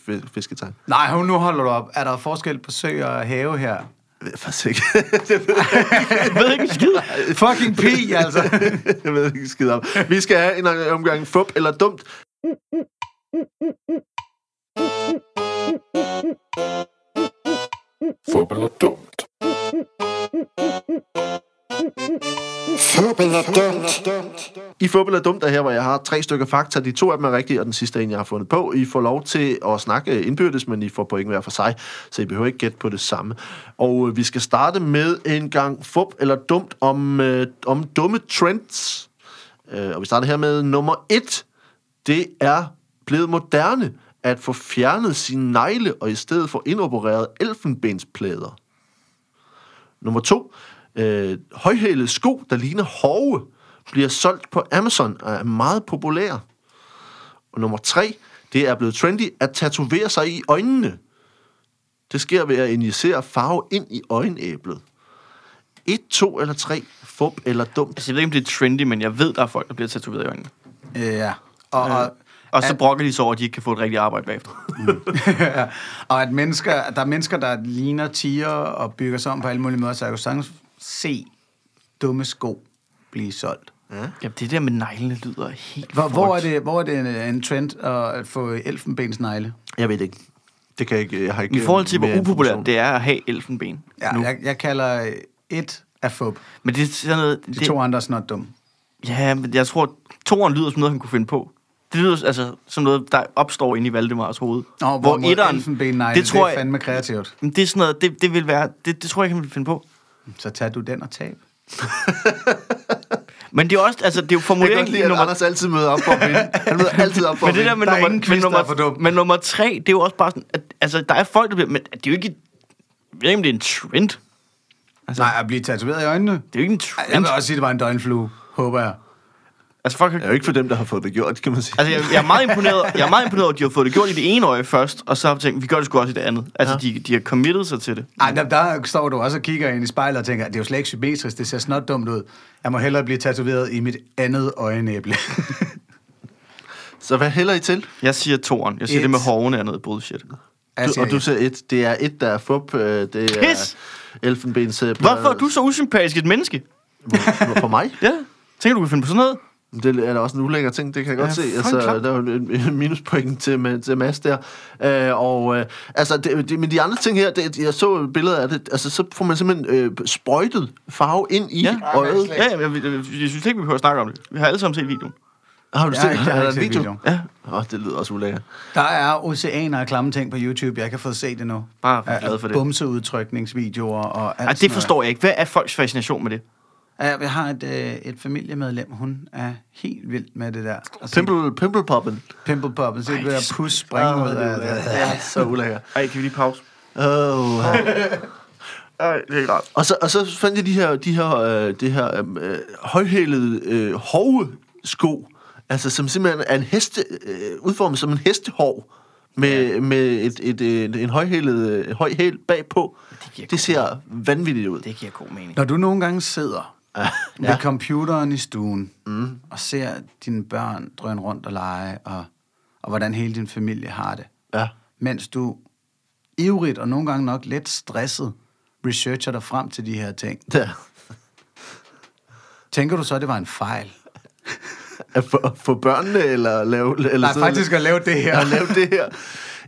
Nej, nu holder du op. Er der forskel på sø og have her? Jeg ved faktisk ikke. Jeg ved ikke en skid. Fucking pi, altså. jeg ved ikke skid om. Vi skal have en omgang fup eller dumt. Fup eller dumt. Fup er dumt. I fup er dumt er her, hvor jeg har tre stykker fakta. De to af dem er rigtige, og den sidste er en, jeg har fundet på. I får lov til at snakke indbyrdes, men I får point hver for sig, så I behøver ikke gætte på det samme. Og øh, vi skal starte med en gang fup eller dumt om, øh, om dumme trends. Øh, og vi starter her med nummer et. Det er blevet moderne at få fjernet sine negle og i stedet få indopereret elfenbensplader. Nummer to. Øh, højhælede sko, der ligner hove, bliver solgt på Amazon og er meget populære. Og nummer tre. Det er blevet trendy at tatovere sig i øjnene. Det sker ved at injicere farve ind i øjenæblet. Et, to eller tre. Fup eller dumt. Altså, jeg ved ikke, om det er trendy, men jeg ved, der er folk, der bliver tatoveret i øjnene. ja. Og, og, Og så At- brokker de sig over, at de ikke kan få et rigtigt arbejde bagefter. og at mennesker, der er mennesker, der ligner tiger og bygger sig om på alle mulige måder, så jeg kan sagtens se dumme sko blive solgt. Jamen, det der med neglene lyder helt Hvor, hvor, er det, hvor er det en, en trend at få elfenbensnegle? Jeg ved det ikke. Det kan jeg ikke. Jeg har ikke I forhold til, hvor upopulært det er at have elfenben Ja, nu. jeg, jeg kalder et af fup. Men det er sådan noget... De Det, to andre er snart dumme. Ja, men jeg tror, toren lyder som noget, han kunne finde på. Det lyder altså som noget, der opstår inde i Valdemars hoved. Nå, hvor etteren, elfenbennegle, det tror det er jeg, fandme kreativt. Men det er sådan noget, det, det vil være, det, det tror jeg ikke, han vil finde på. Så tager du den og tab. Men det er også, altså, det er jo formuleringen lide, at nummer... Anders altid møder op for at vinde. Han møder altid op for Men at det der med er nummer, quiz, men der nummer, er for dum. men nummer tre, det er jo også bare sådan, at, altså, der er folk, der bliver, men det er jo ikke, jeg ved det er en trend. Altså, Nej, at blive tatoveret i øjnene? det er jo ikke en Ej, Jeg trend. vil også sige, at det var en døgnflue, håber jeg. Altså, folk har, Det er jo ikke for dem, der har fået det gjort, kan man sige. Altså, jeg, jeg, er meget imponeret, jeg er meget imponeret over, at de har fået det gjort i det ene øje først, og så har de tænkt, vi gør det sgu også i det andet. Altså, Ja. de, de har committed sig til det. Ej, der, der står du også og kigger ind i spejlet og tænker, det er jo slet ikke symmetrisk, det ser snot dumt ud. Jeg må hellere blive tatoveret i mit andet øjenæble. Så hvad hælder I til? Jeg siger toren. Jeg siger Et. det med hovene er noget bullshit. Du, siger og du siger et. Det er et, der er fup. øh, Det er Pis! elfenbens... øh, Hvorfor er du så usympatisk et menneske? For, for mig? Ja. Tænker du kan finde på sådan noget? Det er da også en ulækker ting, det kan jeg godt Ja, se. Altså, klart. der er jo en, minuspoint til, med, til Mads der. Øh, og, øh, altså, det, det, men de andre ting her, det, jeg så billeder af det, altså, så får man simpelthen øh, sprøjtet farve ind i Ja. øjet. Ja, jeg, jeg, jeg, jeg synes ikke, vi behøver at snakke om det. Vi har alle sammen set videoen. Har du Jeg set, ikke- jeg har er set video? videoen. Ja. Åh, oh, det lyder også ulækkert. Der er oceaner af klamme ting på YouTube. Jeg kan få se det nu. Bare vær glad for det. Bumseudtrykningsvideoer og alt Ej, det forstår jeg ikke. Hvad er folks fascination med det? Jeg har et, øh, et familiemedlem, hun er helt vild med det der. Og Pimple, pimple poppen. Pimple poppen. Ej, det det er der så- pus springe ud af det. Ja, så ulækkert. Ej, kan vi lige pause? Oh. Ej, det er ikke rart. Og så, og så fandt jeg de her, de her, øh, det her øh, højhælede øh, hovesko, altså som simpelthen er en heste, øh, udformet som en hestehov, med, ja. med et, et, et, en højhælet øh, høj hæl bagpå. Det Det ser vanvittigt ud. Det giver god mening. Når du nogle gange sidder Ja. ved computeren i stuen mm. og ser dine børn drøne rundt og lege, og, og hvordan hele din familie har det, Ja. mens du ivrigt og nogle gange nok lidt stresset researcher dig frem til de her ting. ja. Tænker du så, at det var en fejl? At få, få børnene, eller lave... Eller Nej, og- faktisk at lave det her. at lave det her.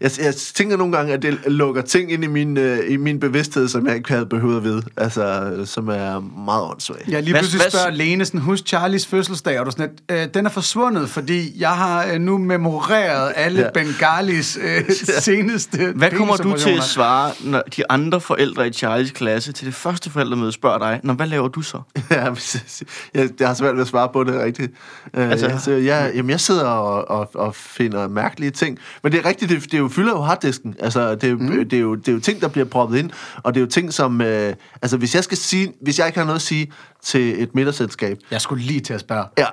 Jeg, jeg tænker nogle gange, at det lukker ting ind i min, øh, i min bevidsthed, som jeg ikke havde behøvet at vide. Altså, som er meget åndssvagt. Jeg lige Hvad- pludselig hvad- spørger Lene sådan, husk Charlies fødselsdag, og du sådan lidt, øh, den er forsvundet, fordi jeg har øh, nu memoreret alle Ja. Bengalis øh, seneste Hvad kommer du til at svare, når de andre forældre i Charlies klasse til det første forældremøde spørger dig, Nå, hvad laver du så? Ja, jeg, jeg har svært ved at svare på det rigtigt. Uh, Altså- altså, jeg, jeg, jamen, jeg sidder og, og, og finder mærkelige ting. Men det er rigtigt, det, det er jo fylder jo harddisken. Altså, det, er jo, mm. det, er jo, det er jo ting, der bliver proppet ind, og det er jo ting, som... Uh, altså, hvis jeg skal sige... Hvis jeg ikke har noget at sige til et middagsselskab, Jeg skulle lige til at spørge. ja,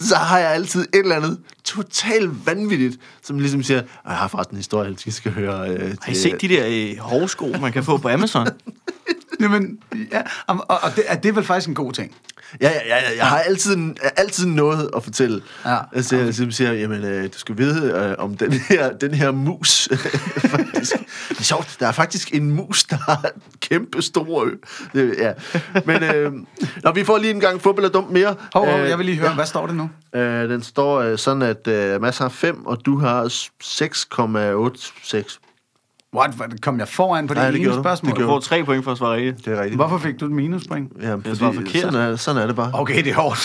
så har jeg altid et eller andet totalt vanvittigt, som ligesom siger, jeg har faktisk en historie, I skal høre. Uh, Har I set de der øh, hovsko, man kan få på Amazon? Jamen, ja, og, og det, er, det vel faktisk en god ting. Ja, ja, ja, ja, jeg har altid, altid noget at fortælle. Ja. Altså, jeg simpelthen siger, jamen, øh, du skal vide øh, om den her, den her mus. faktisk. Det er sjovt, der er faktisk en mus, der har kæmpe stor ø. Det, ja. Men øh, når vi får lige en gang fodbold og dumt mere. Hov, hov, Øh, jeg vil lige høre, ja. hvad står det nu? Øh, den står øh, sådan, at øh, Mads har 5, og du har 6,86. What, hvad, kom jeg foran på det, Nej, det ene gjorde du. spørgsmål? Det Du gjorde får tre point for at svare rigtigt. Det er rigtigt. Hvorfor fik du et minuspoint? Ja, Det var forkert. Sådan er, sådan er det bare. Okay, det er hårdt.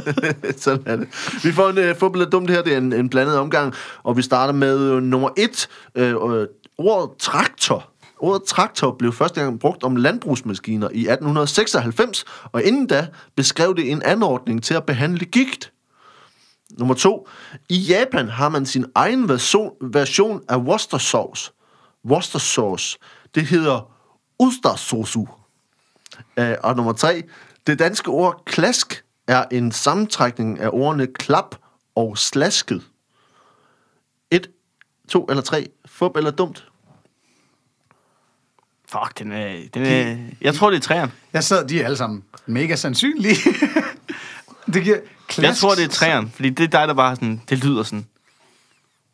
Sådan er det. Vi får en uh, fodbold dumt her. Det er en, en blandet omgang. Og vi starter med uh, nummer et. Uh, uh, ordet traktor. Ordet traktor blev første gang brugt om landbrugsmaskiner i 1896, og inden da beskrev det en anordning til at behandle gigt. Nummer to. I Japan har man sin egen version, version af Worcester sauce. Worcester sauce. Det hedder Ustersosu. Øh, og nummer tre. Det danske ord klask er en sammentrækning af ordene klap og slasket. Et, to eller tre. Fup eller dumt. Fuck, den er... Den er jeg tror, det er træerne. Jeg sad, de er alle sammen mega sandsynlige. det giver klask. Jeg tror, det er træerne, fordi det er dig, der bare sådan... Det lyder sådan...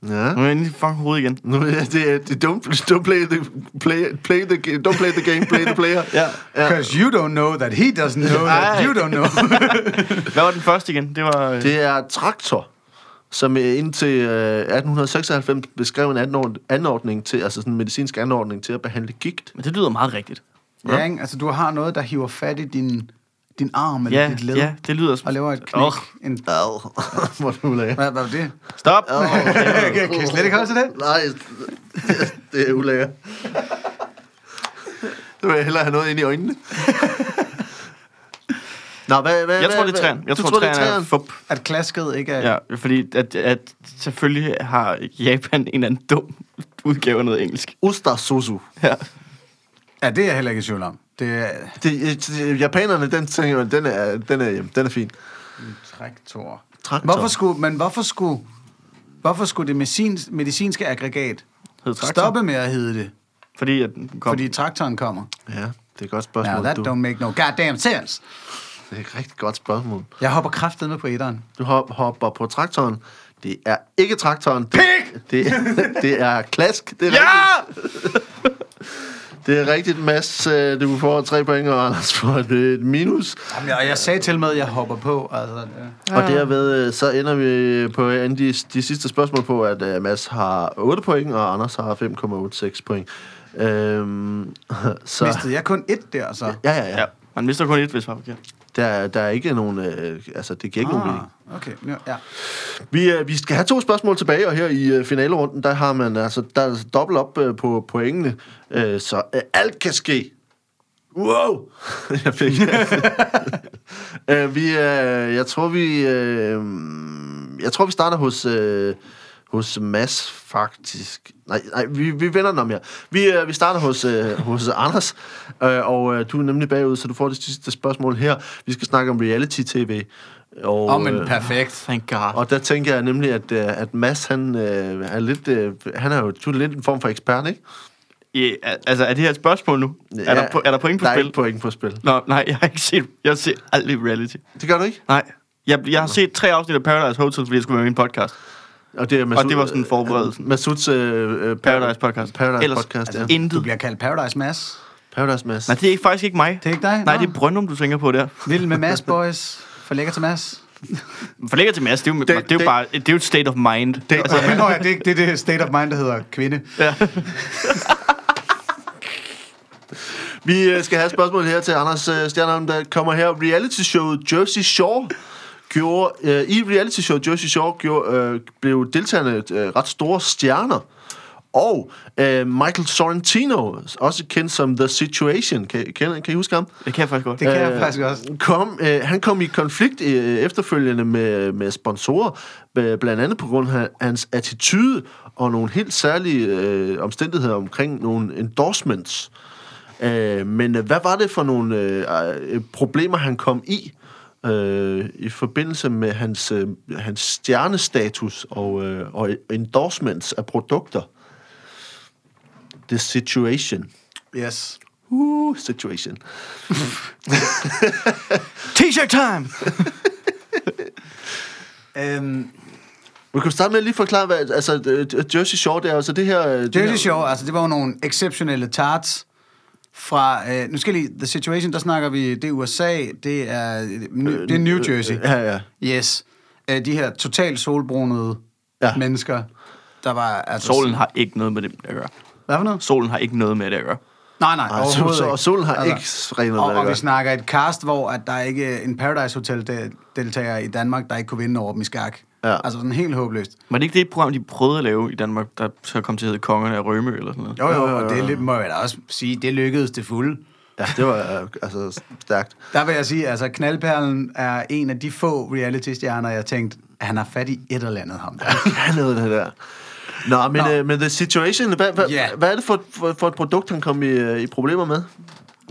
Ja. Nu er jeg inde i fucking hovedet igen. Nu, ja, det er det, don't, don't, play the, play, play the, don't play the game, play the player. Ja. Because you don't know that he doesn't know that Ej. you don't know. Hvad var den første igen? Det var... øh, Det er traktor, som øh, indtil øh, 1896 beskrev en anord- anordning til, altså sådan en medicinsk anordning til at behandle gigt. Men det lyder meget rigtigt. ja, ikke? Altså, du har noget, der hiver fat i din, din arm eller Ja, dit led. ja, det lyder... Og laver et knæk. Åh. En, Ad, hvor du lagde. hvad, hvad var det? Stop! kan, kan I slet ikke holde til det? Nej, det er ulækkert. Du vil jeg hellere have noget ind i øjnene. Nå, hvad, hvad, Jeg hvad, tror, det er træerne. Jeg du tror, det er er fup. At klasket ikke er... Ja, fordi at, at selvfølgelig har Japan en eller anden dum udgave af noget engelsk. Ustasusu. Ja. ja, det er jeg heller ikke i tvivl om. Det er Det, det, japanerne, den tænker den er, den er, den er fin. traktor. Traktor. Hvorfor skulle, men hvorfor skulle, hvorfor skulle det medicin, medicinske aggregat stoppe med at hedde det? Fordi at den kom. Fordi traktoren kommer. Ja, det er et godt spørgsmål. Now that du. don't make no goddamn sense. Det er et rigtig godt spørgsmål. Jeg hopper kraftet med på etteren. Du hop, hopper på traktoren. Det er ikke traktoren. Det, det, det er klask. Det er Ja! rigtigt. Det er rigtigt, Mads. øh, Du får tre point, og Anders får et, et minus. Jamen, jeg, jeg sagde til med, at jeg hopper på. Altså, ja. Og derved øh, så ender vi på en af de, de sidste spørgsmål på, at Mads har 8 point, og Anders har 5,86 point. Øhm, så, Mistede jeg kun et der, så? ja, ja, ja. Ja, man mister kun et, hvis man er forkert. Der, der er ikke nogen... Øh, altså, det giver ikke nogen mening. Ah, okay. Ja. Vi, øh, vi skal have to spørgsmål tilbage, og her i øh, finalerunden, der har man altså, der er dobbelt op øh, på pointene, øh, så øh, alt kan ske. Wow! jeg fik øh, vi, øh, jeg tror, vi... Øh, jeg tror, vi starter hos... Øh, hos Mads, faktisk. Nej, nej vi, vi vender den om her. Vi, øh, vi starter hos, øh, hos Anders, øh, og øh, du er nemlig bagud, så du får det sidste spørgsmål her. Vi skal snakke om reality-tv. Og, oh, men øh, perfekt. Thank God. og der tænker jeg nemlig, at, øh, at Mads, han øh, er lidt, øh, han er jo du er lidt en form for ekspert, ikke? Ja, altså, er det her et spørgsmål nu? Ja, er, der, er der point på der spil? er ikke point på spil. Nå, nej, jeg har ikke set... Jeg ser aldrig reality. Det gør du ikke? Nej. Jeg, jeg har set tre afsnit af Paradise Hotel, fordi jeg skulle være med i en podcast. Og det, er Og det var sådan forberedelsen. Masuds øh, øh, Paradise podcast. Paradise Ellers, podcast, altså, ja. intet. Du bliver kaldt Paradise Mass. Paradise Mads. Nej, det er ikke, faktisk ikke mig. Det er ikke dig? Nej, Nå. det er Brøndum, du tænker på der. Vild med Mass Boys. For lækker til Mass. For længere til Mads, det er jo, det, det, er jo det- bare det er jo et state of mind. Det, Altså, Nå, ja, det, det er det state of mind, der hedder kvinde. Vi øh, skal have et spørgsmål her til Anders øh, Stjernholm, der kommer her. Reality showet Jersey Shore gjorde, øh, i reality show Jersey Shore gjorde, øh, blev deltagerne øh, ret store stjerner. Og øh, Michael Sorrentino, også kendt som The Situation, kan, kan, kan I huske ham? Det kan jeg faktisk godt. Det kan jeg Øh, faktisk også. Kom, øh, han kom i konflikt øh, efterfølgende med, med sponsorer, øh, blandt andet på grund af hans attitude og nogle helt særlige øh, omstændigheder omkring nogle endorsements. Øh, men øh, hvad var det for nogle øh, øh, problemer, han kom i øh, i forbindelse med hans, øh, hans stjernestatus og, øh, og endorsements af produkter? The situation. Yes. Uh, situation. T-shirt time! Øhm, Vi kan starte med at lige forklare, hvad, altså, øh, Jersey Shore, det er altså det her... øh, det Jersey her, Shore, altså det var jo nogle exceptionelle tarts fra, øh, nu skal lige, The Situation, der snakker vi, det er USA, det er, øh, det er New Jersey. Ja, ja. Yes. Øh, de her totalt solbrunede Ja. mennesker, der var altså... Solen har ikke noget med det at gøre. Hvad for noget? Solen har ikke noget med det at gøre. Nej, nej, Nej, overhovedet så- ikke. og solen har ikke rent noget og, med det at og gøre. vi snakker et cast, hvor at der er ikke en Paradise Hotel-deltager i Danmark, der ikke kunne vinde over dem i skak. Ja. Altså sådan helt håbløst. Var det ikke det program, de prøvede at lave i Danmark, der så kom til at hedde Kongerne af Rømø eller sådan noget? Jo, jo, og det er lidt, må jeg da også sige, det lykkedes det fulde. Ja, det var øh, altså stærkt. Der vil jeg sige, altså Knaldperlen er en af de få reality-stjerner, jeg tænkte, han har fat i et eller andet ham der. Noget af det der. Nå, men, Nå. øh, men The Situation, hvad, hvad, Ja. hvad er det for, for, for et produkt, han kom i, øh, i problemer med?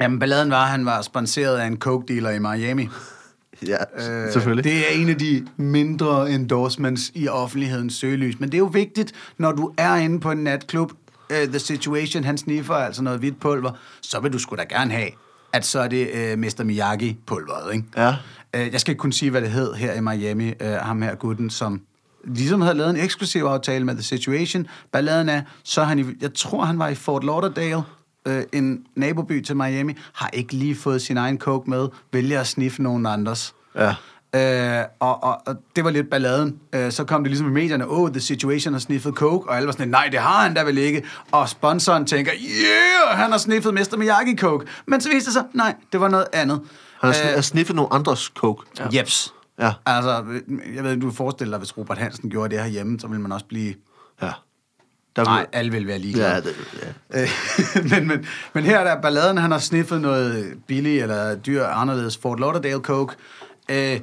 Jamen, balladen var, at han var sponsoreret af en coke-dealer i Miami. Ja, øh, selvfølgelig. Det, er en af de mindre endorsements i offentlighedens søgelys. Men det er jo vigtigt, når du er inde på en natklub, uh, The Situation, han sniffer altså noget hvidt pulver, så vil du sgu da gerne have, at så er det uh, Mr. Miyagi-pulveret, ikke? Ja. Uh, jeg skal ikke kun sige, hvad det hed her i Miami, uh, ham her gutten, som ligesom havde lavet en eksklusiv aftale med The Situation. Balladen er, så han i, jeg tror, han var i Fort Lauderdale, øh, en naboby til Miami, har ikke lige fået sin egen coke med, vælger at sniffe nogen andres. Ja. Øh, og, og, og det var lidt balladen. Øh, så kom det ligesom i medierne, oh, The Situation har sniffet coke, og alle var sådan, nej, det har han da vel ikke. Og sponsoren tænker, yeah, han har sniffet Mr. Miyagi coke. Men så viste det sig, nej, det var noget andet. Han har har sniffet nogle andres coke. ja. Jeps. Ja. Altså, jeg ved, du kan forestille dig, hvis Robert Hansen gjorde det herhjemme, så ville man også blive... Ja. Der Nej, alle vil være ligeglade. Ja, det, ja. Men, men, men her er der balladen, han har sniffet noget billig eller dyr anderledes Fort Lauderdale Coke. Øh,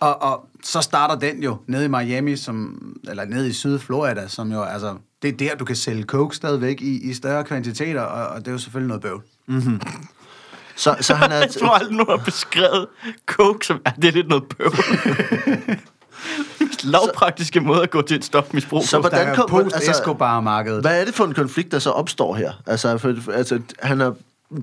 og, og så starter den jo nede i Miami, som, eller nede i Sydflorida, som jo, altså, det er der, du kan sælge coke stadigvæk i, i større kvantiteter, og, og det er jo selvfølgelig noget bøvl. Så, så han er... Jeg tror aldrig, nogen har beskrevet coke som, at det er lidt noget bøvl. Lavpraktiske måde at gå til et stofmisbrug Så på. hvordan er kom- altså, post-Escobar-markedet. Hvad er det for en konflikt, der så opstår her? Altså, for, altså han har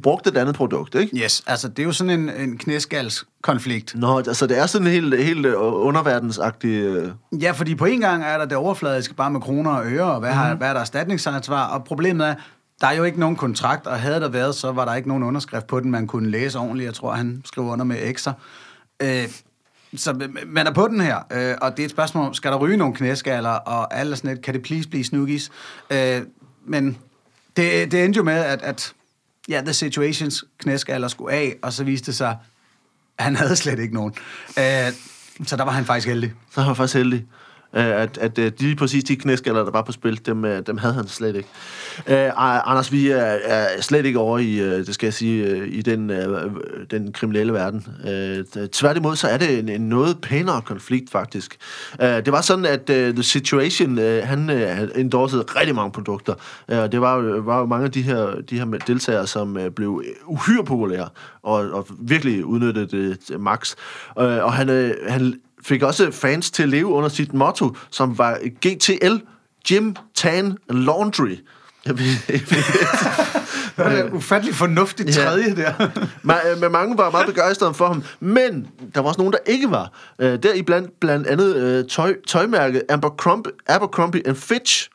brugt et andet produkt, ikke? Yes, altså det er jo sådan en, en knæskalskonflikt. Nå, altså det er sådan en helt, helt øh, underverdensagtig... Øh, Ja, fordi på en gang er der det overfladiske bare med kroner og øre, og hvad, Mhm. har, hvad er der erstatningsansvar, og problemet er, der er jo ikke nogen kontrakt, og havde der været, så var der ikke nogen underskrift på den, man kunne læse ordentligt. Jeg tror, han skrev under med X'er. Øh, så man er på den her, øh, og det er et spørgsmål om, skal der ryge nogle knæskaller, og alt sådan lidt, kan det please blive snuggies? Øh, men det, det endte jo med, at, at ja, The Situations knæskaller skulle af, og så viste det sig, at han havde slet ikke nogen. Øh, så der var han faktisk heldig. så var han faktisk heldig. Øh, at, at øh, de præcis de knæskaller, der var på spil, dem, øh, dem havde han slet ikke. Øh, Anders, vi er, er slet ikke over i, det skal jeg sige, i den, den kriminelle verden. Øh, tværtimod, så er det en, en noget pænere konflikt, faktisk. Øh, det var sådan, at uh, The Situation, uh, han uh, endorsede rigtig mange produkter. Uh, det var jo, var jo mange af de her, de her deltagere, som uh, blev uhyre populære, og, og virkelig udnyttede det max. Uh, og han, uh, han fik også fans til at leve under sit motto, som var GTL, Gym, Tan, Laundry. Jeg ved- jeg ved- Det var det ufattelig fornuftigt Ja. tredje der. Ma- øh, Men mange var meget begejstrede for ham. Men der var også nogen, der ikke var. Øh, Der i blandt, blandt andet øh, tøj, tøjmærket Abercrombie, Abercrombie and Fitch.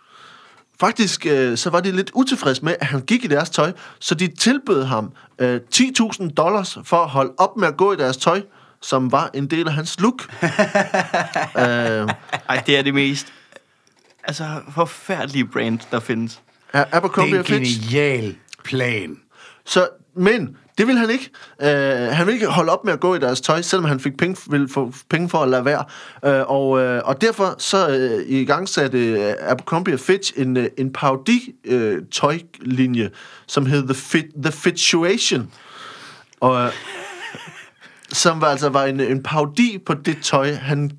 Faktisk øh, så var de lidt utilfredse med, at han gik i deres tøj, så de tilbød ham øh, 10.000 dollars for at holde op med at gå i deres tøj. Som var en del af hans look. øh, Ej, det er det mest altså, forfærdelige brand, der findes. er Det Abercrombie er og en Fitch. genial plan. Så, men det vil han ikke. Uh, han vil ikke holde op med at gå i deres tøj, selvom han fik penge, ville få penge for at lade være. Uh, og, uh, og derfor så uh, i gang satte uh, Abercrombie Fitch en, uh, en parodi uh, tøjlinje, som hed The, Fit, The Fituation. Og, uh, som var, altså var en, en parodi på det tøj, han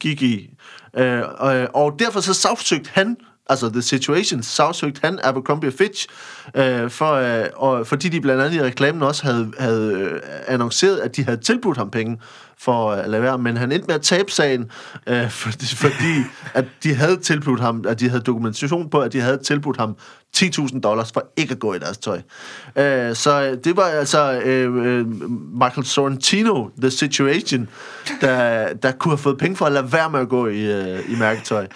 gik i. Øh, og, øh, og derfor så sagsøgte han, altså The Situation, sagsøgte han Abercrombie Fitch, øh, for, øh, og, fordi de blandt andet i reklamen også havde, havde øh, annonceret, at de havde tilbudt ham penge for at lade være, men han endte med at tabe sagen, øh, fordi, fordi at de havde tilbudt ham, at de havde dokumentation på, at de havde tilbudt ham 10.000 dollars for ikke at gå i deres tøj. Øh, så øh, det var altså øh, øh, Michael Sorrentino, The Situation, der, der kunne have fået penge for at lade være med at gå i, øh, i mærketøj.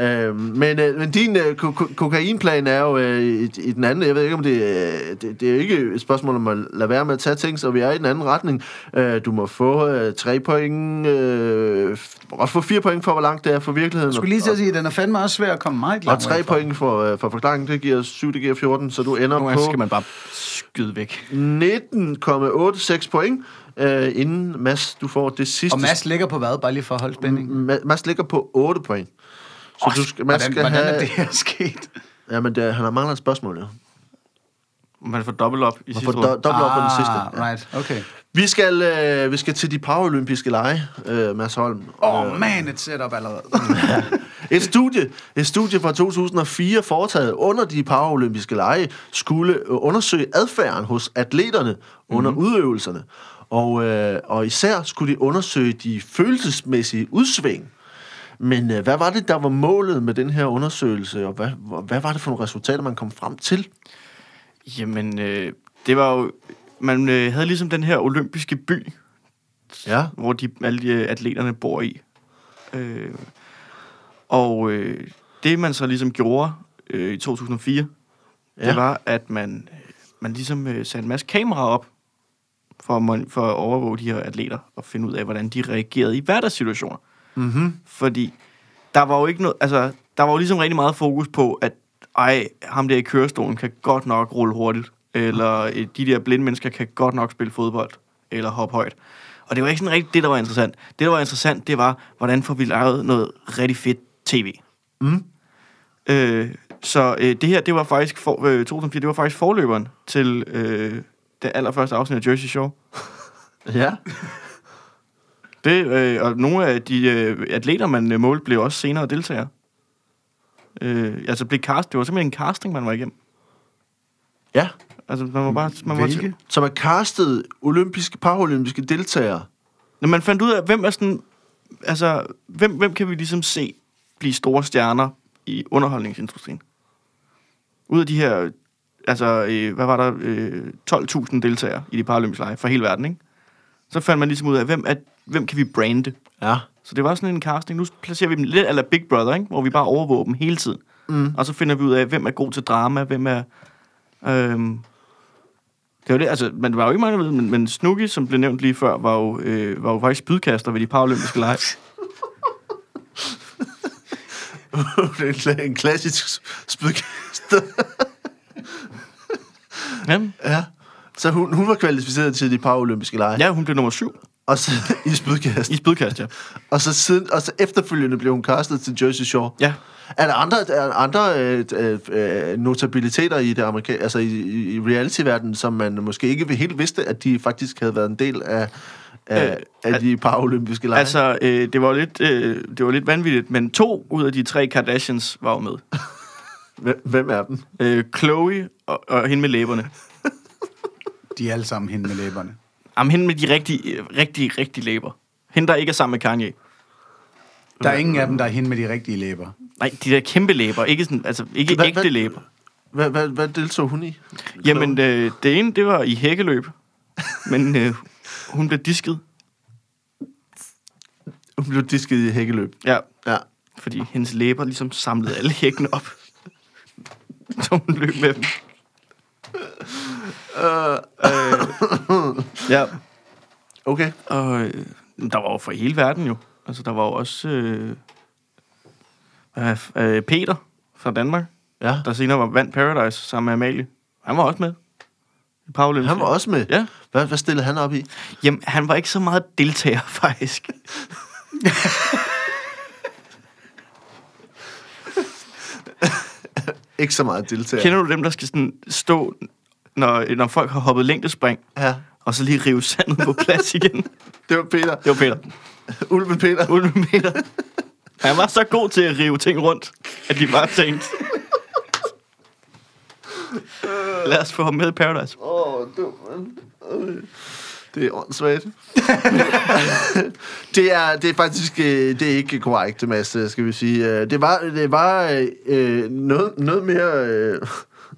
Øh, men, øh, men din øh, ko- ko- kokainplan er jo øh, i, i den anden. Jeg ved ikke, om det, øh, det, det er ikke et spørgsmål om at lade være med at tage ting, så vi er i den anden retning. Øh, du må få øh, tre point, øh, også få fire point for, hvor langt det er for virkeligheden. Jeg skulle lige til at sige, at den er fandme også svær at komme meget og langt tre væk fra. point for, øh, for forklaringen, det giver 7, det giver 14, så du ender Nogle på skal man bare skyde væk. 19,86 point, øh, inden Mads, du får det sidste. Og Mads ligger på hvad? Bare lige for at holde spændingen. Ma- Mads ligger på 8 point. Så Åh, du skal, Mads hvordan, skal hvordan have... er det her sket? Jamen, det, han har manglet et spørgsmål, ja. Man får dobbelt op i Man sidste får runde. do- dobbelt op på den sidste. Ah, Ja. right, okay. Vi skal, øh, vi skal til de paralympiske lege, øh, Mads Holm. Åh, oh, man, et setup allerede. Et studie, et studie fra 2004 foretaget under de paralympiske lege skulle øh, undersøge adfærden hos atleterne under mm-hmm. udøvelserne. Og, øh, og især skulle de undersøge de følelsesmæssige udsving. Men øh, hvad var det, der var målet med den her undersøgelse, og hvad, hvad- var det for nogle resultater, man kom frem til? Jamen, øh, det var jo... Man øh, havde ligesom den her olympiske by, Ja, hvor de, alle de øh, atleterne bor i. Øh, og øh, det, man så ligesom gjorde øh, i 2004, ja. Det var, at man, øh, man ligesom øh, satte en masse kameraer op for, at for at overvåge de her atleter og finde ud af, hvordan de reagerede i hverdagssituationer. Mm-hmm. Fordi der var jo ikke noget, altså, der var jo ligesom rigtig meget fokus på, at ej, ham der i kørestolen kan godt nok rulle hurtigt, eller de der blinde mennesker kan godt nok spille fodbold, eller hoppe højt. Og det var ikke sådan rigtigt det, der var interessant. Det, der var interessant, det var, hvordan får vi lavet noget rigtig fedt tv. Mm. Øh, så øh, det her, det var faktisk, for, øh, 2004, det var faktisk forløberen til øh, det allerførste afsnit af Jersey Shore. ja. Det, øh, og nogle af de øh, atleter, man øh, målte, blev også senere deltagere. Øh, altså blev cast, det var simpelthen en casting, man var igennem. Ja, Altså, man var bare... Man var Hvilke? så man castede olympiske, paralympiske deltagere. Når man fandt ud af, hvem er sådan... Altså, hvem, hvem kan vi ligesom se blive store stjerner i underholdningsindustrien? Ud af de her... Altså, øh, hvad var der? Øh, 12.000 deltagere i de paralympiske lege fra hele verden, ikke? Så fandt man ligesom ud af, hvem, er, hvem kan vi brande? Ja. Så det var sådan en casting. Nu placerer vi dem lidt eller Big Brother, ikke? hvor vi bare overvåger dem hele tiden. Mm. Og så finder vi ud af, hvem er god til drama, hvem er... Øhm, det var det, altså, men der var jo ikke mange, men, men Snooki, som blev nævnt lige før, var jo, øh, var jo faktisk spydkaster ved de paralympiske lege. det er en, kla- en klassisk spydkaster. Jamen, ja. Så hun, hun var kvalificeret til de paralympiske lege. ja, hun blev nummer syv Og så i spydkast. i spydkast, ja. Og så, siden, og så efterfølgende blev hun castet til Jersey Shore. Ja, Er der andre, er der andre øh, øh, øh, notabiliteter i det amerika- altså i, i, i reality-verdenen, som man måske ikke helt vidste, at de faktisk havde været en del af, af, Øh, af de paralympiske lege? altså, øh, det, var lidt, øh, det var lidt vanvittigt, men to ud af de tre Kardashians var jo med. Hvem- Hvem er dem? Øh, Chloe og, og hende med læberne. De er alle sammen hende med læberne. Jamen, hende med de rigtige, rigtige, rigtige læber. Hende, der ikke er sammen med Kanye. Der er ingen af dem, der er hende med de rigtige læber. Nej, de der kæmpe læber. Ikke, sådan, altså, ikke Hvad- ægte hvad- læber. Hvad, hvad, hvad deltog hun i? Jamen, øh, det ene, det var i hækkeløb. Men øh, hun blev disket. Hun blev disket i hækkeløb. Ja, Ja. fordi hendes læber ligesom samlede alle hækken op. Så hun løb med dem. Øh, ja. Okay. Og øh, der var jo fra hele verden jo. Altså, der var jo også øh, øh, Peter fra Danmark, Ja. der senere var vandt Paradise sammen med Amalie. Han var også med. I Paralympics. Han var også med. Ja. Hvad, hvad stillede han op i? Jamen, han var ikke så meget deltager, faktisk. Ikke så meget deltager. Kender du dem, der skal sådan stå, når, når folk har hoppet længdespring, Ja. Og så lige rive sandet på plads igen? Det var Peter. Det var Peter. Ulven Peter. Ulven Peter. Han var så god til at rive ting rundt, at de bare tænkte... Lad os få ham med i Paradise. Åh, oh, Det er åndssvagt. det, er, det er faktisk øh, det er ikke korrekt, Mads, skal vi sige. Øh, Det var, det var øh, noget, noget mere... Øh,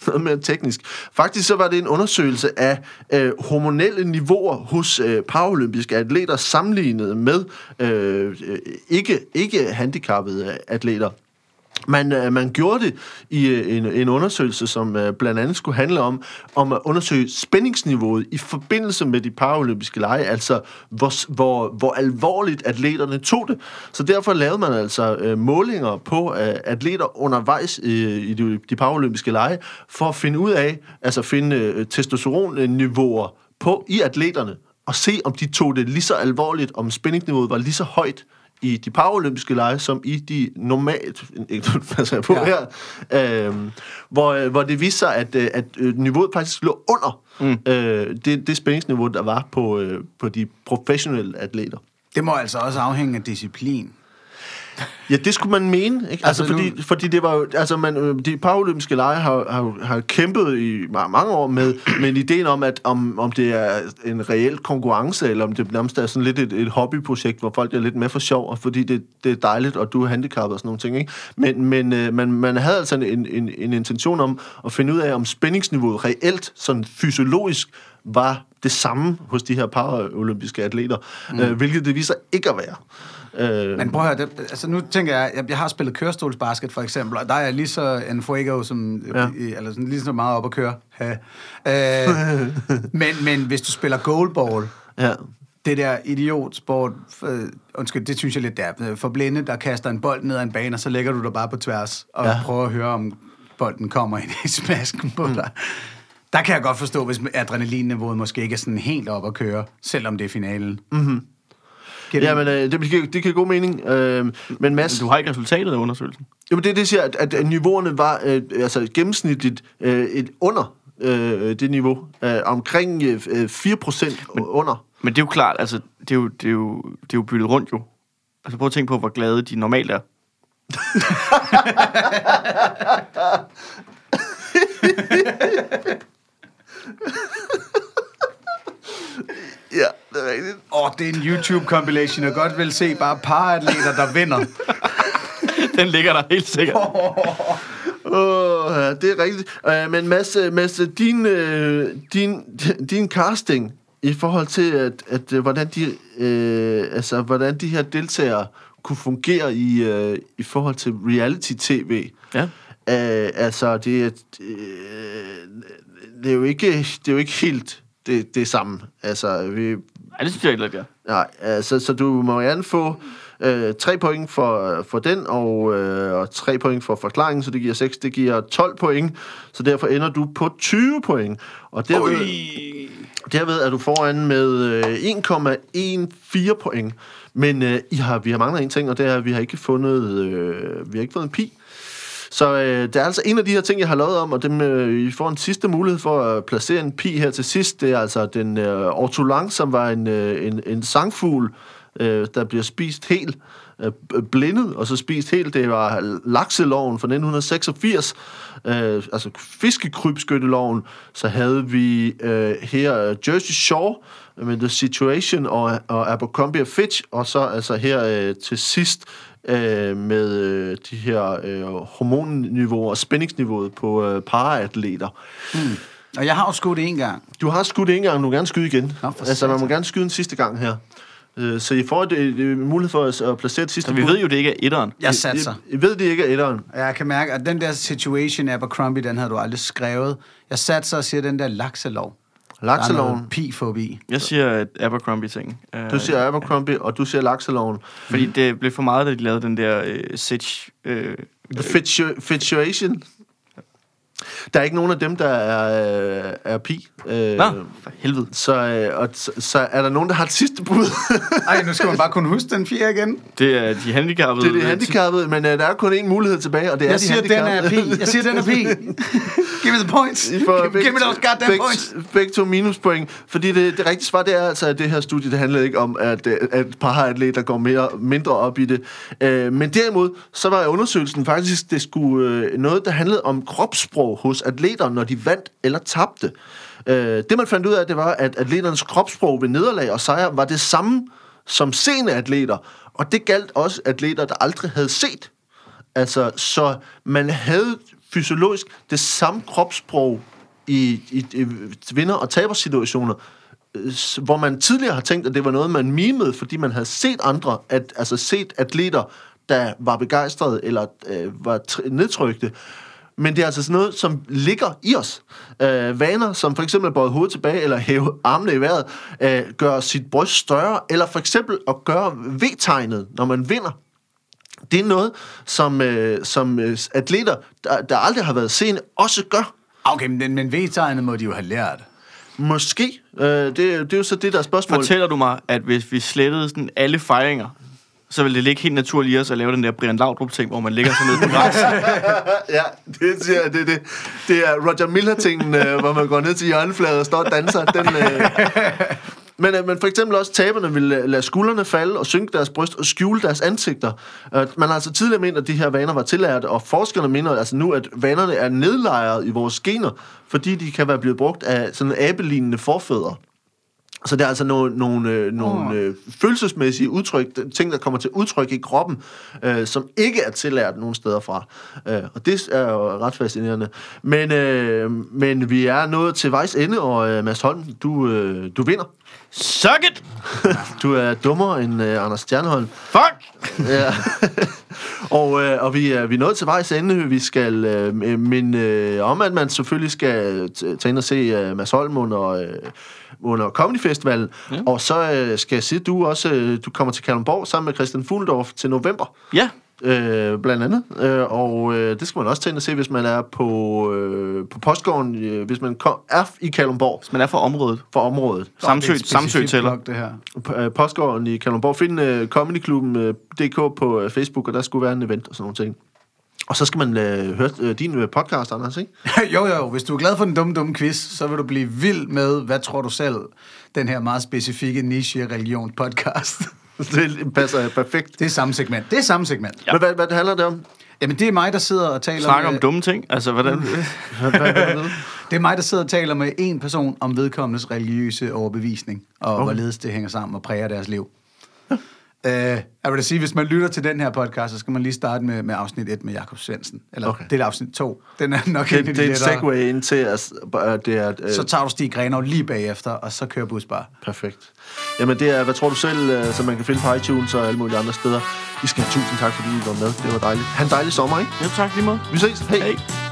noget mere teknisk. Faktisk så var det en undersøgelse af øh, hormonelle niveauer hos øh, paralympiske atleter sammenlignet med øh, øh ikke, ikke handicappede atleter. Man, øh, man gjorde det i øh, en, en undersøgelse, som øh, blandt andet skulle handle om, om at undersøge spændingsniveauet i forbindelse med de paralympiske lege, altså hvor, hvor, hvor alvorligt atleterne tog det. Så derfor lavede man altså øh, målinger på øh, atleter undervejs øh, i de, de paralympiske lege, for at finde ud af, altså finde øh, testosteronniveauer på i atleterne, og se om de tog det lige så alvorligt, om spændingsniveauet var lige så højt i de paralympiske lege, som i de normalt, ikke passer jeg på Ja. her, øh, hvor, hvor det viste sig, at, øh, at øh, niveauet faktisk lå under mm. øh, det, det spændingsniveau, der var på, øh, på de professionelle atleter. Det må altså også afhænge af disciplin. Ja, det skulle man mene, ikke? Altså, Altså, fordi, nu- fordi det var jo, altså man, de paralympiske lege har, har, har kæmpet i ma- mange år med, med ideen om, at om, om det er en reel konkurrence, eller om det nærmest er sådan lidt et, et hobbyprojekt, hvor folk er lidt med for sjov, og fordi det, det er dejligt, og du er handicappet og sådan nogle ting, ikke? Men, men øh, man, man havde altså en, en, en intention om at finde ud af, om spændingsniveauet reelt, sådan fysiologisk, var det samme hos de her paralympiske atleter, mm. øh, hvilket det viser ikke at være. Øh, Men prøv at høre, det, altså nu tænker jeg, jeg, jeg har spillet kørestolsbasket for eksempel, og der er jeg lige så en fuego, som, Ja. ja. eller sådan, lige så meget op at køre. Ja. Øh, men, men hvis du spiller goalball, ja. det der idiotsport, øh, undskyld, det synes jeg lidt der, for blinde, der kaster en bold ned ad en bane, og så lægger du dig bare på tværs, og Ja. prøver at høre, om bolden kommer ind i smasken på dig. Der kan jeg godt forstå, hvis adrenalinniveauet måske ikke er sådan helt op at køre, selvom det er finalen. Mm-hmm. Ja, men øh, det, giver- det giver god mening. Øh, men Mads, Du har ikke resultatet af undersøgelsen. jo, men det, det siger, at, at niveauerne var øh, altså gennemsnitligt øh, et under øh, det niveau. Øh, omkring øh, 4% under. Men det er jo klart, altså, det er jo, det er jo, det er jo byttet rundt jo. Altså prøv at tænke på, hvor glade de normalt er. Ja, det er rigtigt. Åh, oh, det er en YouTube-compilation, jeg godt vil se bare paratleter, der vinder. Den ligger der helt sikkert. Åh, ja, det er rigtigt. Øh, men Mads, øh, Mads din, øh, din, din casting i forhold til, at, at øh, hvordan, de, øh, altså, hvordan de her deltagere kunne fungere i, øh, i forhold til reality-tv. Ja. Øh, altså, det er, øh, det er jo ikke, det er jo ikke helt det, det samme. Altså, vi, Ej, det synes jeg ikke, at jeg. Nej, altså, så du må gerne få øh, tre point for, for den, og, øh, og tre point for forklaringen, så det giver 6, det giver 12 point, så derfor ender du på 20 point. Og derved, derved er du foran med øh, 1,14 point. Men øh, I har, vi har manglet en ting, og det er, at vi har ikke fundet, øh, vi har ikke fået en pi. Så øh, det er altså en af de her ting, jeg har lavet om, og dem, øh, I får en sidste mulighed for at placere en pi her til sidst. Det er altså den øh, ortolang, som var en, øh, en, en sangfugl, øh, der bliver spist helt øh, blindet, og så spist helt. Det var lakseloven fra 1986, øh, altså fiskekrybskytteloven. Så havde vi øh, her øh, Jersey Shore med The Situation og, og Abercrombie Fitch, og så altså her øh, til sidst øh, med øh, de her øh, hormonniveauer og spændingsniveauet på øh, paraatleter. Og jeg har jo skudt en gang. Du har skudt en gang, du må gerne skyde igen. Nå, altså, man må gerne skyde en sidste gang her. Øh, så I får et, et, et mulighed for at, at placere et sidste Så vi ved jo, det ikke er etteren. Jeg satser. I, I ved, det ikke er etteren. Jeg kan mærke, at den der situation Abercrombie, den havde du aldrig skrevet. Jeg satser og siger, den der lakselov. Lakseloven. pi-fobi. Jeg siger et Abercrombie-ting. Øh, Du siger Abercrombie, og du siger lakseloven. Fordi det blev for meget, da de lavede den der øh, Sitch... Øh, The fitu- Fituation. Der er ikke nogen af dem, der er, øh, er pi. Øh, Nå, for helvede. så, øh, og, så, så er der nogen, der har et sidste bud. Ej, nu skal man bare kunne huske den fire igen. Det er de handicappede. det er det handicappede, men øh, der er kun én mulighed tilbage, og det er Jeg de siger, den er pi. Jeg siger, den er pi. Give me the points. Give, give me those goddamn begge, points. Begge to minuspoint. Fordi det, det rigtige svar, det er altså, at det her studie, det handler ikke om, at, øh, at paraatleter går mere, mindre op i det. Øh, men derimod, så var undersøgelsen faktisk, det skulle øh, noget, der handlede om kropssprog hos atleter, når de vandt eller tabte. Øh, det man fandt ud af, det var, at atleternes kropssprog ved nederlag og sejr var det samme som seende atleter. Og det galt også atleter, der aldrig havde set Altså, så man havde fysiologisk det samme kropssprog i, i, i vinder- og tabersituationer, øh, hvor man tidligere har tænkt, at det var noget, man mimede, fordi man havde set andre, at, altså set atleter, der var begejstrede eller øh, var nedtrykte. Men det er altså sådan noget, som ligger i os. Øh, vaner, som for eksempel at bøje hovedet tilbage, eller hæve armene i vejret, øh, gøre sit bryst større, eller for eksempel at gøre V-tegnet, når man vinder. Det er noget, som, øh, som øh, atleter, der, der aldrig har været seende, også gør. Okay, men, men V-tegnet må de jo have lært. Måske. Øh, det, det er jo så det, der er spørgsmålet. Fortæller du mig, at hvis vi slettede sådan alle fejringer, så vil det ligge helt naturligt i os at lave den der Brian Laudrup-ting, hvor man ligger sig ned på græs. Ja, det, siger det, det, det er Roger Miller-tingen, øh, hvor man går ned til hjørnefladet og står og danser. Den, øh, men, øh, men for eksempel også taberne vil lade skuldrene falde og synke deres bryst og skjule deres ansigter. Øh, man har altså tidligere ment, at de her vaner var tillært, og forskerne mener altså nu, at vanerne er nedlejret i vores gener, fordi de kan være blevet brugt af sådan abelignende forfædre. Så det er altså nogle, nogle, øh, nogle øh, følelsesmæssige udtryk, ting, der kommer til udtryk i kroppen, øh, som ikke er tillært nogen steder fra. Øh, og det er jo ret fascinerende. Men, øh, men vi er nået til vejs ende, og øh, Mads Holm, du, øh, du vinder. Suck it! Du er dummere end øh, Anders Stjernholm. Fuck! Ja. og, øh, og vi er, vi er nået til vejs ende. Vi skal øh, minde øh, om, at man selvfølgelig skal tage ind og se øh, Mads Holm under, øh, under Comedy Festivalen. Ja. Og så øh, skal jeg sige, at du også øh, du kommer til Kalundborg sammen med Christian Fuglendorf til november. Ja, Øh, blandt andet. Øh, og øh, det skal man også ind og se, hvis man er på, øh, på postgården, øh, hvis man kom, er i Kalundborg man er fra området. for området. Samsø, Samsø tæller. blog, det her. P- øh, postgården i Kalundborg. Find uh, comedyklubben uh, DK på uh, Facebook, og der skulle være en event og sådan nogle ting. Og så skal man uh, høre uh, din uh, podcast, Anders, ikke? jo, jo, hvis du er glad for den dumme, dumme quiz, så vil du blive vild med, hvad tror du selv, den her meget specifikke niche religion podcast. det passer perfekt. Det er samme segment. Det er samme segment. Ja. Men hvad, hvad handler det om? Jamen, det er mig, der sidder og taler Snakker med, om dumme ting. Altså, hvordan... Det er mig, der sidder og taler med en person om vedkommendes religiøse overbevisning, og okay. hvorledes det hænger sammen og præger deres liv. Uh, jeg vil da sige, hvis man lytter til den her podcast, så skal man lige starte med, med afsnit 1 med Jakob Svendsen. Eller Okay. det er afsnit 2. Den er nok Det, en af det de er et lettere. segue ind til, at det er... Uh, Så tager du Stig Grenov lige bagefter, og så kører bus bare. Perfekt. Jamen det er, hvad tror du selv, uh, som man kan finde på iTunes og alle mulige andre steder. I skal have tusind tak, fordi I var med. Det var dejligt. Ha' en dejlig sommer, ikke? Ja, tak lige måde. Vi ses. Hej. Hej.